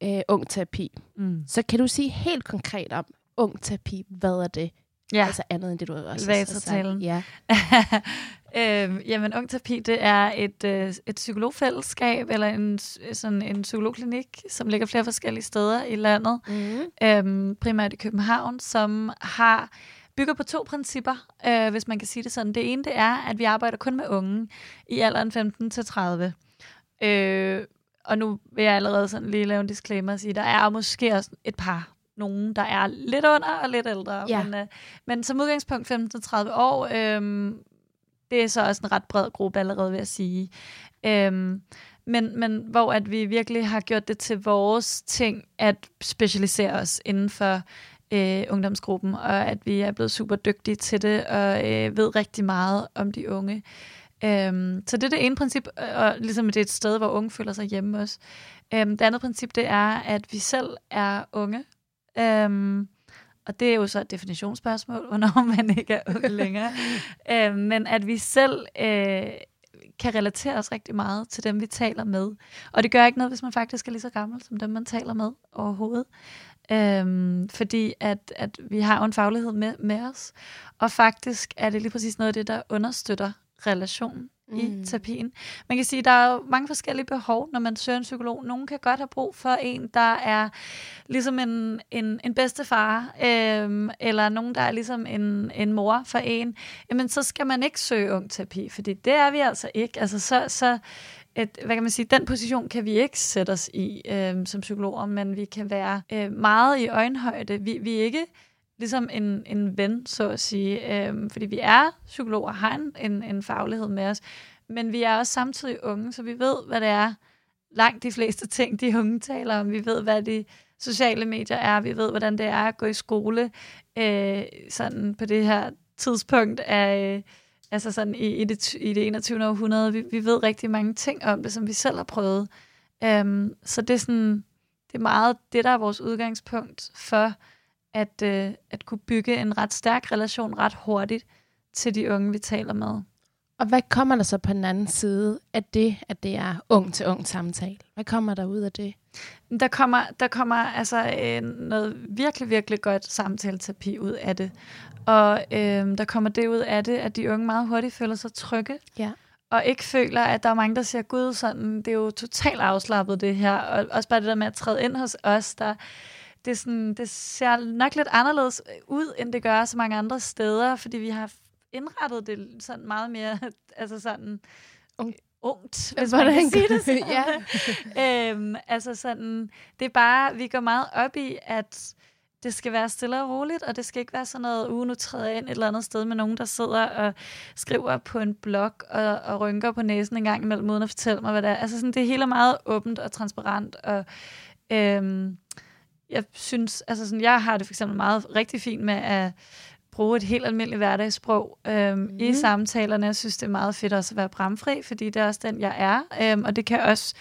uh, ung terapi. Mm. Så kan du sige helt konkret om ung terapi, hvad er det? Ja. Altså andet end det, du også har Elevatortalen. Ja. [laughs] øhm, jamen, Ung Terapi, det er et, øh, et psykologfællesskab, eller en, sådan en psykologklinik, som ligger flere forskellige steder i landet. Mm. øhm, primært i København, som har bygger på to principper, øh, hvis man kan sige det sådan. Det ene det er, at vi arbejder kun med unge i alderen 15 til 30. Øh, og nu vil jeg allerede sådan lige lave en disclaimer og sige, der er måske også et par nogen, der er lidt under og lidt ældre. Ja. Men, øh, men som udgangspunkt 15-30 år, øh, det er så også en ret bred gruppe allerede, vil jeg sige. Øh, men, men hvor at vi virkelig har gjort det til vores ting at specialisere os inden for øh, ungdomsgruppen, og at vi er blevet super dygtige til det, og øh, ved rigtig meget om de unge. Øhm, så det er det ene princip, og ligesom det er et sted, hvor unge føler sig hjemme også. Øhm, det andet princip, det er, at vi selv er unge. Øhm, og det er jo så et definitionsspørgsmål, [laughs] hvornår man ikke er ung længere. [laughs] øhm, men at vi selv øh, kan relatere os rigtig meget til dem, vi taler med. Og det gør ikke noget, hvis man faktisk er lige så gammel som dem, man taler med overhovedet. Øhm, fordi at, at vi har jo en faglighed med, med os. Og faktisk er det lige præcis noget af det, der understøtter relationen mm. i terapien. Man kan sige, at der er jo mange forskellige behov, når man søger en psykolog. Nogle kan godt have brug for en, der er ligesom en, en, en bedstefar, øhm, eller nogen, der er ligesom en, en mor for en. Jamen, så skal man ikke søge ung terapi, fordi det er vi altså ikke. Altså, så, så et, hvad kan man sige, den position kan vi ikke sætte os i øh, som psykologer, men vi kan være øh, meget i øjenhøjde. Vi, vi er ikke ligesom en, en ven, så at sige. øh, fordi vi er psykologer, har en, en, en faglighed med os, men vi er også samtidig unge, så vi ved, hvad det er, langt de fleste ting, de unge taler om. Vi ved, hvad de sociale medier er. Vi ved, hvordan det er at gå i skole øh, sådan på det her tidspunkt af... Øh, altså sådan i, i, det, i det 21. århundrede. Vi, vi ved rigtig mange ting om det, som vi selv har prøvet. Um, så det er sådan, det er meget det, der er vores udgangspunkt for at, uh, at kunne bygge en ret stærk relation ret hurtigt til de unge, vi taler med. Og hvad kommer der så på den anden side af det, at det er ung til ung samtale? Hvad kommer der ud af det? Der kommer, der kommer altså øh, noget virkelig, virkelig godt samtaleterapi ud af det. Og øh, der kommer det ud af det, at de unge meget hurtigt føler sig trygge. Ja. Og ikke føler, at der er mange, der siger, gud, sådan, det er jo totalt afslappet det her. Og også bare det der med at træde ind hos os, der, det, er sådan, det ser nok lidt anderledes ud, end det gør så mange andre steder, fordi vi har indrettet det sådan meget mere, [laughs] altså sådan Ungt. ungt, hvis man kan sige det sådan. ja. [laughs] øhm, altså sådan, det er bare, vi går meget op i, at det skal være stille og roligt, og det skal ikke være sådan noget, uh, nu træder jeg ind et eller andet sted med nogen, der sidder og skriver på en blog og, og rynker på næsen en gang imellem, uden at fortælle mig, hvad det er. Altså sådan, det hele er meget åbent og transparent, og øhm, jeg synes, altså sådan, jeg har det for eksempel meget rigtig fint med at bruge et helt almindeligt hverdagssprog øhm, mm. i samtalerne. Jeg synes, det er meget fedt også at være bramfri, fordi det er også den, jeg er. Øhm, og det kan også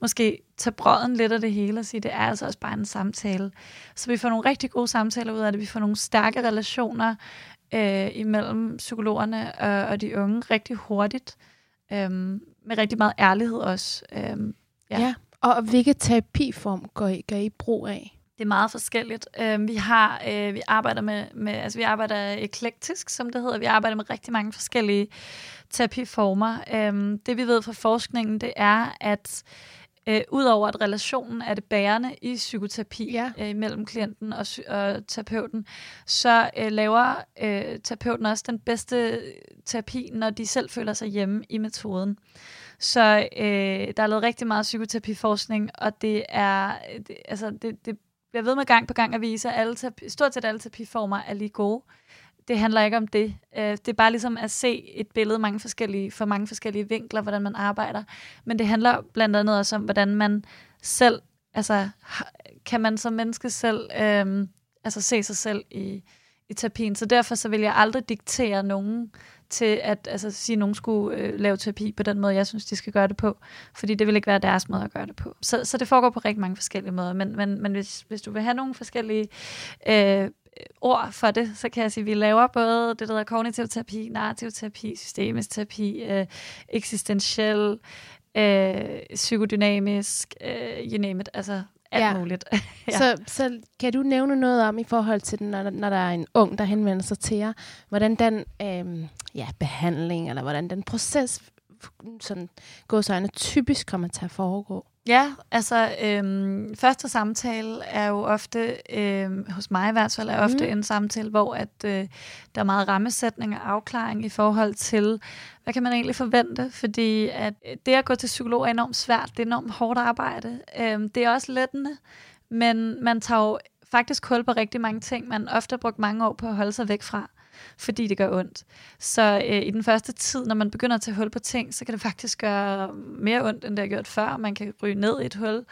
måske tage brøden lidt af det hele og sige, det er altså også bare en samtale. Så vi får nogle rigtig gode samtaler ud af det. Vi får nogle stærke relationer øh, imellem psykologerne og, og de unge rigtig hurtigt. Øhm, med rigtig meget ærlighed også. Øhm, ja. ja. Og hvilke terapiform går I, gør I brug af? Det er meget forskelligt. Uh, vi har, uh, vi arbejder med, med, altså vi arbejder eklektisk, som det hedder. Vi arbejder med rigtig mange forskellige terapiformer. Uh, det vi ved fra forskningen, det er, at uh, udover at relationen er det bærende i psykoterapi Ja. uh, mellem klienten og, og terapeuten, så uh, laver uh, terapeuten også den bedste terapi, når de selv føler sig hjemme i metoden. Så øh, der er lavet rigtig meget psykoterapiforskning, og det er, det, altså det, det bliver ved med gang på gang at vise, at alle terapi, stort set alle terapiformer er lige gode. Det handler ikke om det. Øh, det er bare ligesom at se et billede mange forskellige, for mange forskellige vinkler, hvordan man arbejder. Men det handler blandt andet også om, hvordan man selv, altså kan man som menneske selv, øhm, altså se sig selv i, i terapien. Så derfor så vil jeg aldrig diktere nogen til at altså, sige, at nogen skulle øh, lave terapi på den måde, jeg synes, de skal gøre det på. Fordi det vil ikke være deres måde at gøre det på. Så, så det foregår på rigtig mange forskellige måder. Men, men, men hvis, hvis du vil have nogle forskellige øh, ord for det, så kan jeg sige, at vi laver både det, der hedder kognitiv terapi, narrativ terapi, systemisk terapi, øh, eksistentiel, øh, psykodynamisk, øh, you name it. Altså alt Ja. muligt. [laughs] ja. så, så kan du nævne noget om i forhold til, den, når, når der er en ung, der henvender sig til jer, hvordan den øhm, ja, behandling, eller hvordan den proces, sådan gåsøjne, typisk kommer til at foregå? Ja, altså øhm, første samtale er jo ofte, øhm, hos mig i hvert fald, er ofte mm. en samtale, hvor at øh, der er meget rammesætning og afklaring i forhold til, hvad kan man egentlig forvente? Fordi at det at gå til psykolog er enormt svært, det er enormt hårdt arbejde. Øhm, det er også lettende, men man tager jo faktisk hul på rigtig mange ting, man ofte har brugt mange år på at holde sig væk fra fordi det gør ondt. Så øh, i den første tid, når man begynder at tage hul på ting, så kan det faktisk gøre mere ondt, end det har gjort før. Man kan ryge ned i et hul.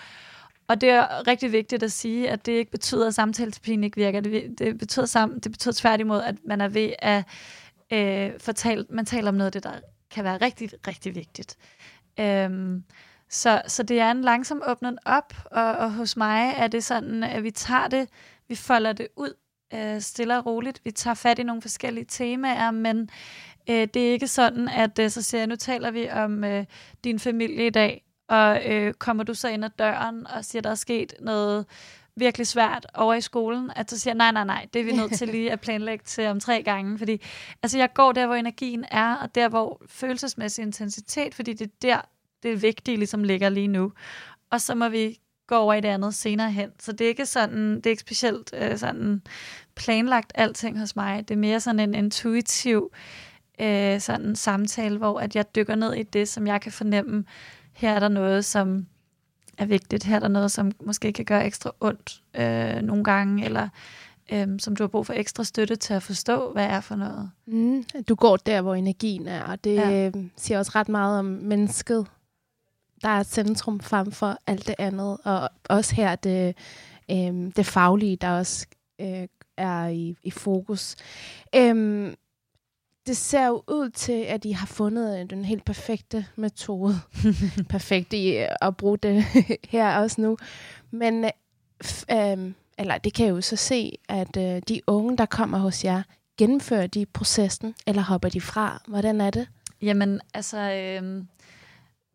Og det er rigtig vigtigt at sige, at det ikke betyder, at samtaleterapien ikke virker. Det, det, betyder, sammen, det betyder tværtimod, at man er ved at øh, fortale, man taler om noget af det, der kan være rigtig, rigtig vigtigt. Øhm, så, så det er en langsom åbnen op, og, og hos mig er det sådan, at vi tager det, vi folder det ud øh, stille og roligt. Vi tager fat i nogle forskellige temaer, men øh, det er ikke sådan, at øh, så siger jeg, nu taler vi om øh, din familie i dag, og øh, kommer du så ind ad døren og siger, der er sket noget virkelig svært over i skolen, at så siger nej, nej, nej, det er vi nødt til [laughs] lige at planlægge til om tre gange, fordi altså, jeg går der, hvor energien er, og der, hvor følelsesmæssig intensitet, fordi det er der, det vigtige ligesom ligger lige nu. Og så må vi gå over i det andet senere hen. Så det er ikke sådan, det er ikke specielt øh, sådan planlagt alting hos mig. Det er mere sådan en intuitiv øh, sådan samtale, hvor at jeg dykker ned i det, som jeg kan fornemme. Her er der noget, som er vigtigt. Her er der noget, som måske kan gøre ekstra ondt øh, nogle gange, eller øh, som du har brug for ekstra støtte til at forstå, hvad er for noget. Mm, du går der, hvor energien er, og det ja. Øh, siger også ret meget om mennesket, der er centrum frem for alt det andet, og også her det, øh, det faglige, der også øh, er i, i fokus. Øh, det ser jo ud til, at I har fundet den helt perfekte metode. [laughs] Perfekt i at bruge det [laughs] her også nu. Men øh, eller det kan jeg jo så se, at øh, de unge, der kommer hos jer, gennemfører de processen, eller hopper de fra? Hvordan er det? Jamen, altså, øh,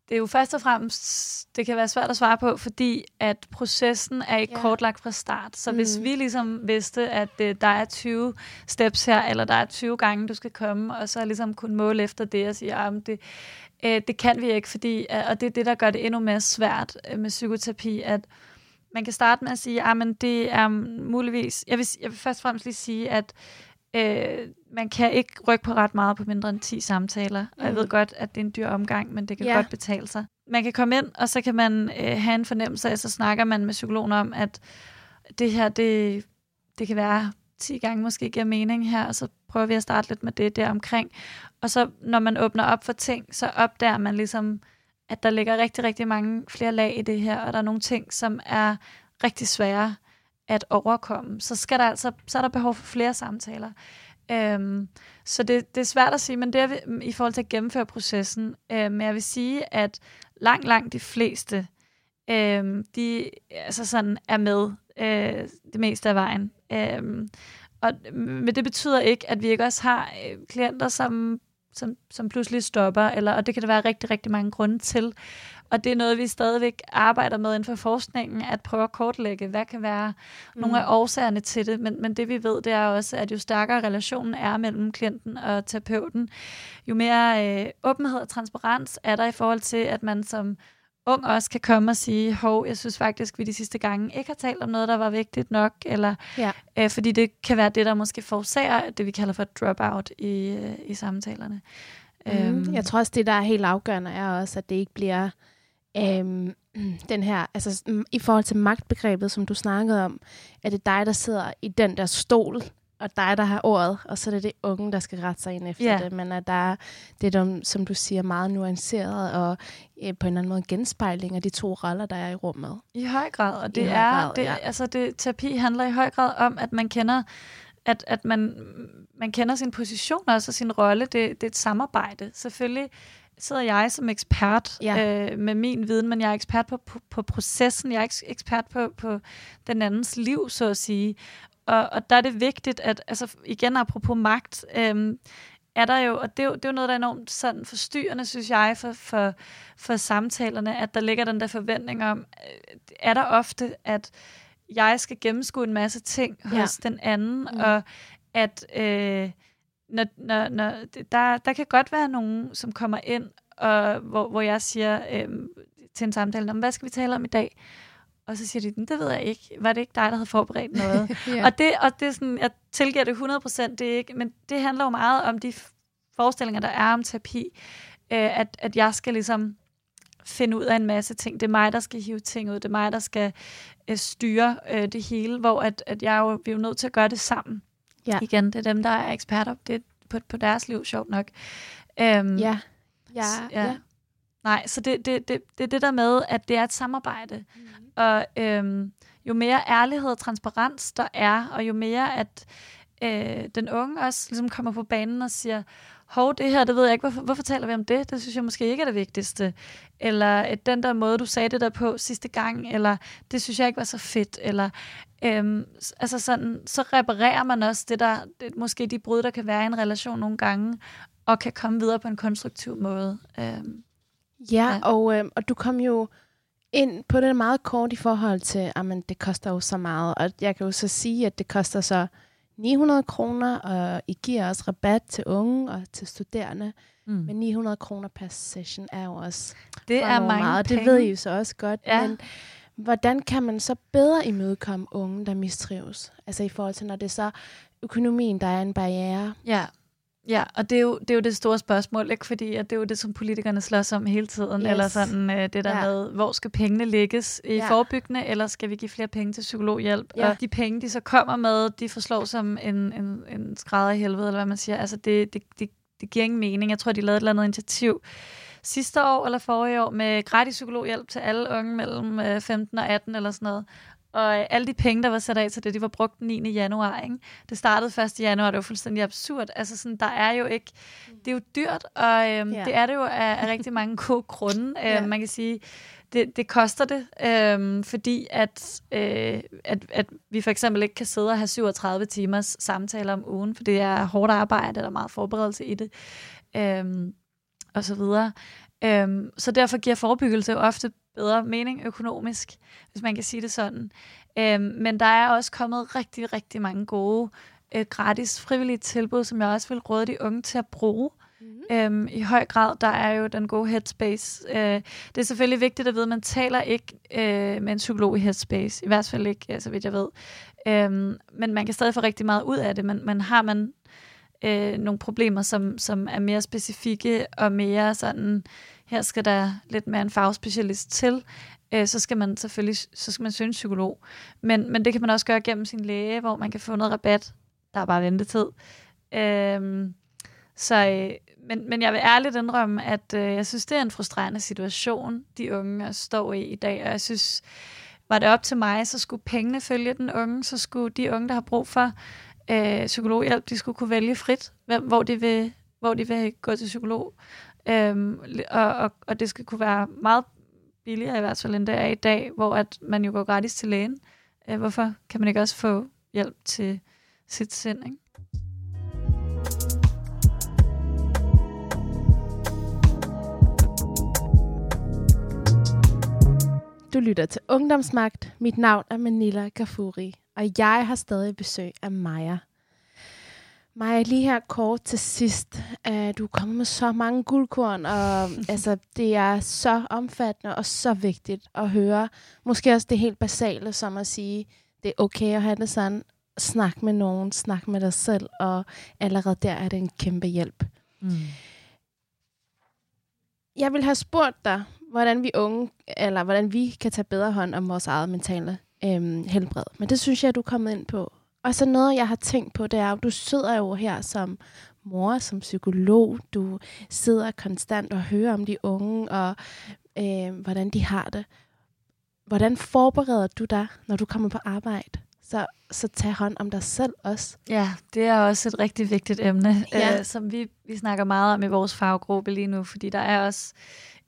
det er jo først og fremmest, det kan være svært at svare på, fordi at processen er ikke ja. kortlagt fra start. Så mm. hvis vi ligesom vidste, at uh, der er 20 steps her, eller der er 20 gange, du skal komme, og så ligesom kunne måle efter det og sige, at ah, det, uh, det kan vi ikke, fordi, uh, og det er det, der gør det endnu mere svært uh, med psykoterapi, at man kan starte med at sige, at ah, det er muligvis, jeg vil, jeg vil først og fremmest lige sige, at Øh, man kan ikke rykke på ret meget på mindre end 10 samtaler. Og jeg ved mm. godt, at det er en dyr omgang, men det kan ja. godt betale sig. Man kan komme ind, og så kan man øh, have en fornemmelse af, så snakker man med psykologen om, at det her, det, det kan være 10 gange måske giver mening her, og så prøver vi at starte lidt med det der omkring. Og så når man åbner op for ting, så opdager man ligesom, at der ligger rigtig, rigtig mange flere lag i det her, og der er nogle ting, som er rigtig svære at overkomme, så skal der altså, så er der behov for flere samtaler. Øhm, så det, det er svært at sige, men det er i forhold til at gennemføre processen. Øhm, men jeg vil sige, at langt, langt de fleste, øhm, de altså sådan er med øh, det meste af vejen. Øhm, og, men det betyder ikke, at vi ikke også har øh, klienter, som, som, som pludselig stopper, eller, og det kan der være rigtig, rigtig mange grunde til. Og det er noget, vi stadigvæk arbejder med inden for forskningen, at prøve at kortlægge, hvad kan være mm. nogle af årsagerne til det. Men, men det vi ved, det er også, at jo stærkere relationen er mellem klienten og terapeuten, jo mere øh, åbenhed og transparens er der i forhold til, at man som ung også kan komme og sige, hov, jeg synes faktisk, vi de sidste gange ikke har talt om noget, der var vigtigt nok, eller ja. øh, fordi det kan være det, der måske forårsager det, vi kalder for dropout i, øh, i samtalerne. Mm. Øhm. Jeg tror også, det, der er helt afgørende, er også, at det ikke bliver øhm, [clears throat] den her, altså i forhold til magtbegrebet, som du snakkede om, er det dig, der sidder i den der stol, og dig, der har ordet, og så er det det unge, der skal rette sig ind efter yeah. det. Men at der er, det er, de, som du siger, meget nuanceret, og øh, på en eller anden måde genspejling af de to roller, der er i rummet. I høj grad, og det I er, grad, det, ja. altså det, terapi handler i høj grad om, at man kender, at, at man, man kender sin position også, og sin rolle. Det, det er et samarbejde. Selvfølgelig sidder jeg som ekspert ja. øh, med min viden, men jeg er ekspert på, på, på processen, jeg er ekspert på, på den andens liv, så at sige. Og, og der er det vigtigt, at altså igen apropos magt, øh, er der jo, og det er jo, det er jo noget, der er enormt sådan forstyrrende, synes jeg, for, for, for samtalerne, at der ligger den der forventning om, øh, er der ofte, at jeg skal gennemskue en masse ting hos ja. den anden, mm. og at... Øh, når, når, når, der, der kan godt være nogen, som kommer ind, og hvor, hvor jeg siger, øh, til en samtale, om hvad skal vi tale om i dag? Og så siger de, det ved jeg ikke. Var det ikke dig, der havde forberedt noget? [laughs] ja. Og det, og det er sådan, jeg tilgiver det 100%, det er ikke, men det handler jo meget om de forestillinger, der er om terapi, øh, at, at jeg skal ligesom finde ud af en masse ting. Det er mig, der skal hive ting ud. Det er mig, der skal øh, styre øh, det hele, hvor at, at jeg jo, vi er jo nødt til at gøre det sammen. Ja. Igen, det er dem, der er eksperter det er på, på deres liv, sjovt nok. Um, ja. Ja, ja. ja. Nej, så det, det, det, det er det der med, at det er et samarbejde. Mm. Og øhm, jo mere ærlighed og transparens der er, og jo mere at øh, den unge også ligesom kommer på banen og siger, hov, det her, det ved jeg ikke, hvorfor, hvorfor taler vi om det? Det synes jeg måske ikke er det vigtigste. Eller at den der måde, du sagde det der på sidste gang, eller det synes jeg ikke var så fedt. Eller, øhm, altså sådan, så reparerer man også det der, det, måske de brud, der kan være i en relation nogle gange, og kan komme videre på en konstruktiv måde. Øhm, ja, ja, og, øh, og du kom jo ind på det meget kort i forhold til, at det koster jo så meget. Og jeg kan jo så sige, at det koster så 900 kroner, og I giver også rabat til unge og til studerende. Mm. Men 900 kroner per session er jo også det er mange meget. Penge. Det ved I jo så også godt. Ja. Men hvordan kan man så bedre imødekomme unge, der mistrives? Altså i forhold til, når det er så økonomien, der er en barriere. Ja. Ja, og det er, jo, det er jo det store spørgsmål, ikke? fordi at det er jo det, som politikerne slås om hele tiden, yes. eller sådan øh, det der ja. med, hvor skal pengene lægges i ja. forebyggende, eller skal vi give flere penge til psykologhjælp? Ja. Og de penge, de så kommer med, de forslår som en, en, en skrædder i helvede, eller hvad man siger. Altså, det, det, det, det giver ingen mening. Jeg tror, de lavede et eller andet initiativ sidste år eller forrige år med gratis psykologhjælp til alle unge mellem 15 og 18 eller sådan noget. Og alle de penge, der var sat af til det, de var brugt den 9. januar. Ikke? Det startede 1. januar, det var fuldstændig absurd. Altså sådan, der er jo ikke... Det er jo dyrt, og øhm, ja. det er det jo af, af rigtig mange [laughs] gode grunde. ja. øhm, man kan sige, det, det koster det, øhm, fordi at, øh, at, at vi for eksempel ikke kan sidde og have 37 timers samtaler om ugen, for det er hårdt arbejde, der er meget forberedelse i det, øhm, og så videre. Øhm, så derfor giver forebyggelse jo ofte bedre mening økonomisk, hvis man kan sige det sådan. Øhm, men der er også kommet rigtig, rigtig mange gode øh, gratis frivillige tilbud, som jeg også vil råde de unge til at bruge. Mm-hmm. Øhm, I høj grad, der er jo den gode headspace. Øh, det er selvfølgelig vigtigt at vide, at man taler ikke øh, med en psykolog i headspace. I hvert fald ikke, så vidt jeg ved. Øhm, men man kan stadig få rigtig meget ud af det. Men, men har man øh, nogle problemer, som, som er mere specifikke og mere sådan, her skal der lidt mere en fagspecialist til, øh, så skal man selvfølgelig så skal man søge en psykolog. Men, men det kan man også gøre gennem sin læge, hvor man kan få noget rabat. Der er bare ventetid. Øh, så, øh, men, men jeg vil ærligt indrømme, at øh, jeg synes, det er en frustrerende situation, de unge står i i dag, og jeg synes, var det op til mig, så skulle pengene følge den unge, så skulle de unge, der har brug for øh, psykologhjælp, de skulle kunne vælge frit, hvem, hvor, de vil, hvor de vil gå til psykolog. Øhm, og, og, og det skal kunne være meget billigere i hvert fald, end det er i dag, hvor at man jo går gratis til lægen. Øh, hvorfor kan man ikke også få hjælp til sit sind, ikke? Du lytter til Ungdomsmagt. Mit navn er Manila Gafuri, og jeg har stadig besøg af Maja. Maja, lige her kort til sidst. Uh, du er kommet med så mange guldkorn, og [laughs] altså, det er så omfattende og så vigtigt at høre. Måske også det helt basale, som at sige, det er okay at have det sådan. Snak med nogen, snak med dig selv, og allerede der er det en kæmpe hjælp. Mm. Jeg vil have spurgt dig, hvordan vi unge, eller hvordan vi kan tage bedre hånd om vores eget mentale øhm, helbred. Men det synes jeg, du er kommet ind på. Og så noget, jeg har tænkt på, det er, at du sidder jo her som mor, som psykolog. Du sidder konstant og hører om de unge, og øh, hvordan de har det. Hvordan forbereder du dig, når du kommer på arbejde? Så, så tag hånd om dig selv også. Ja, det er også et rigtig vigtigt emne, ja. øh, som vi, vi snakker meget om i vores faggruppe lige nu, fordi der er også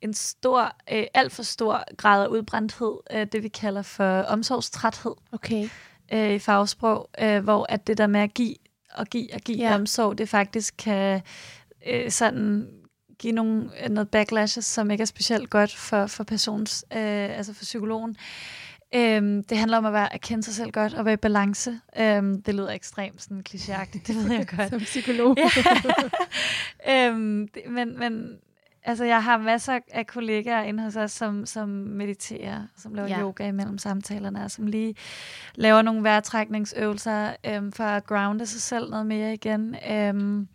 en stor, øh, alt for stor grad af udbrændthed, øh, det vi kalder for omsorgstræthed okay. Øh, i fagsprog, øh, hvor at det der med at give og give og give ja. omsorg, det faktisk kan øh, sådan give nogle, noget backlashes, som ikke er specielt godt for, for persons, øh, altså for psykologen. Øhm, det handler om at, være, at kende sig selv godt og være i balance. Øhm, det lyder ekstremt sådan klichéagtigt, det ved jeg [laughs] godt. Som psykolog. [laughs] øhm, det, men, men Altså, jeg har masser af kollegaer inde hos os, som, som mediterer, som laver Ja. yoga imellem samtalerne, og som lige laver nogle vejrtrækningsøvelser øhm, for at grounde sig selv noget mere igen. Øhm,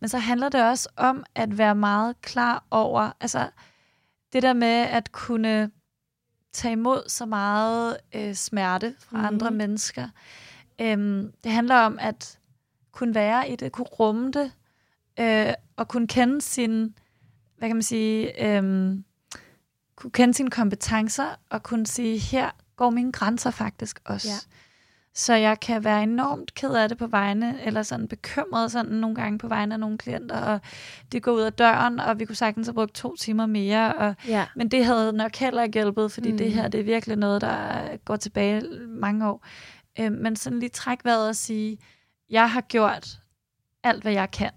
men så handler det også om at være meget klar over, altså det der med at kunne tage imod så meget øh, smerte fra mm-hmm. andre mennesker. Øhm, det handler om at kunne være i det, kunne rumme det, øh, og kunne kende sin, hvad kan man sige, øhm, kunne kende sine kompetencer, og kunne sige, her går mine grænser faktisk også. Ja. Så jeg kan være enormt ked af det på vegne, eller sådan bekymret sådan nogle gange på vegne af nogle klienter, og det går ud af døren, og vi kunne sagtens have brugt to timer mere, og Ja. men det havde nok heller ikke hjulpet, fordi Mm. det her det er virkelig noget, der går tilbage mange år. Øh, men sådan lige træk vejret og sige, jeg har gjort alt, hvad jeg kan,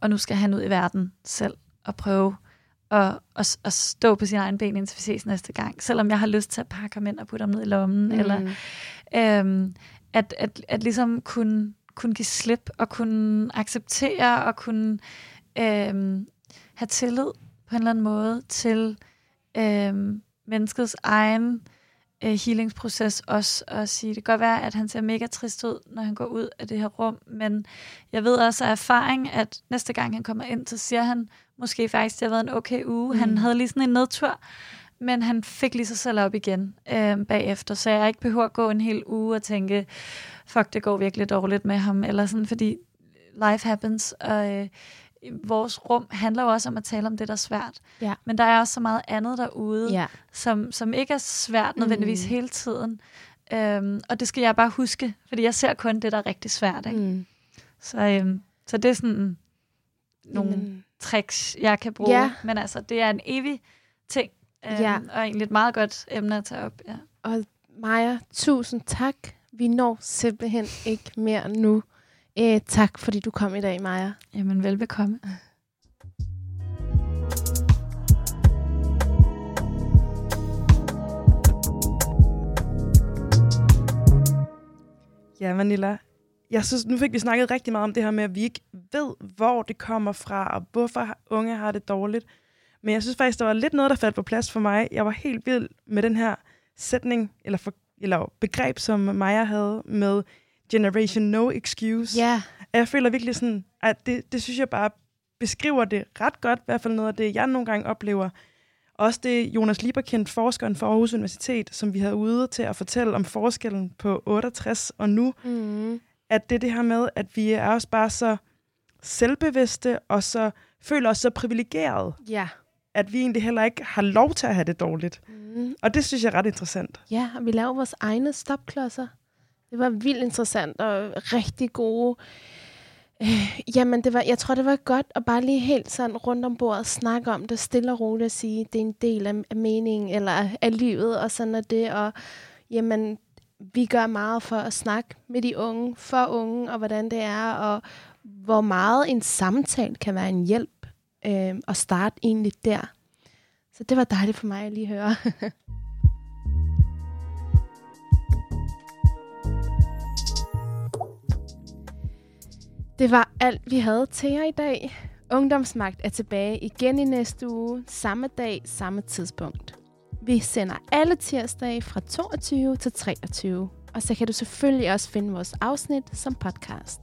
og nu skal han ud i verden selv og prøve at, at, at stå på sine egne ben, indtil vi ses næste gang. Selvom jeg har lyst til at pakke ham ind og putte ham ned i lommen, mm. eller øhm, at, at, at ligesom kunne, kunne give slip og kunne acceptere og kunne øhm, have tillid på en eller anden måde til øhm, menneskets egen øh, healingsproces også at sige, det kan godt være, at han ser mega trist ud, når han går ud af det her rum, men jeg ved også af erfaring, at næste gang han kommer ind, så siger han måske faktisk, det har været en okay uge. Mm. Han Mm. havde lige sådan en nedtur, men han fik lige sig selv op igen øh, bagefter, så jeg ikke behøver at gå en hel uge og tænke, fuck, det går virkelig dårligt med ham, eller sådan, fordi life happens, og øh, vores rum handler jo også om at tale om det, der er svært. Ja. Men der er også så meget andet derude, Ja. som, som ikke er svært nødvendigvis Mm. mm. hele tiden. Øhm, og det skal jeg bare huske, fordi jeg ser kun det, der er rigtig svært. Ikke? Mm. Mm. Så, øhm, så det er sådan nogle Jamen, tricks, jeg kan bruge. Ja. Men altså, det er en evig ting, øhm, Ja. og egentlig et meget godt emne at tage op. Ja. Maja, tusind tak. Vi når simpelthen ikke mere nu. Eh, tak, fordi du kom i dag, Maja. Jamen, velbekomme. Ja, Manila. Jeg synes, nu fik vi snakket rigtig meget om det her med, at vi ikke ved, hvor det kommer fra, og hvorfor unge har det dårligt. Men jeg synes faktisk, der var lidt noget, der faldt på plads for mig. Jeg var helt vild med den her sætning, eller, for, eller begreb, som Maja havde med Generation No Excuse. Ja, Og jeg føler virkelig sådan, at det, det synes jeg bare beskriver det ret godt, i hvert fald noget af det, jeg nogle gange oplever. Også det Jonas Lieberkind, forskeren fra Aarhus Universitet, som vi havde ude til at fortælle om forskellen på 68 og nu, mm. At det er det her med, at vi er også bare så selvbevidste, og så føler os så privilegeret, ja. at vi egentlig heller ikke har lov til at have det dårligt. Mm. Og det synes jeg er ret interessant. Ja, og vi laver vores egne stopklodser. Det var vildt interessant og rigtig gode. Øh, jamen, det var, jeg tror, det var godt at bare lige helt sådan rundt om bordet snakke om det, stille og roligt at sige, det er en del af, af meningen eller af livet, og sådan er det. Og jamen, vi gør meget for at snakke med de unge, for unge, og hvordan det er, og hvor meget en samtale kan være en hjælp øh, at starte egentlig der. Så det var dejligt for mig at lige høre. [laughs] Det var alt, vi havde til jer i dag. Ungdomsmagt er tilbage igen i næste uge, samme dag, samme tidspunkt. Vi sender alle tirsdage fra 22 til 23, og så kan du selvfølgelig også finde vores afsnit som podcast.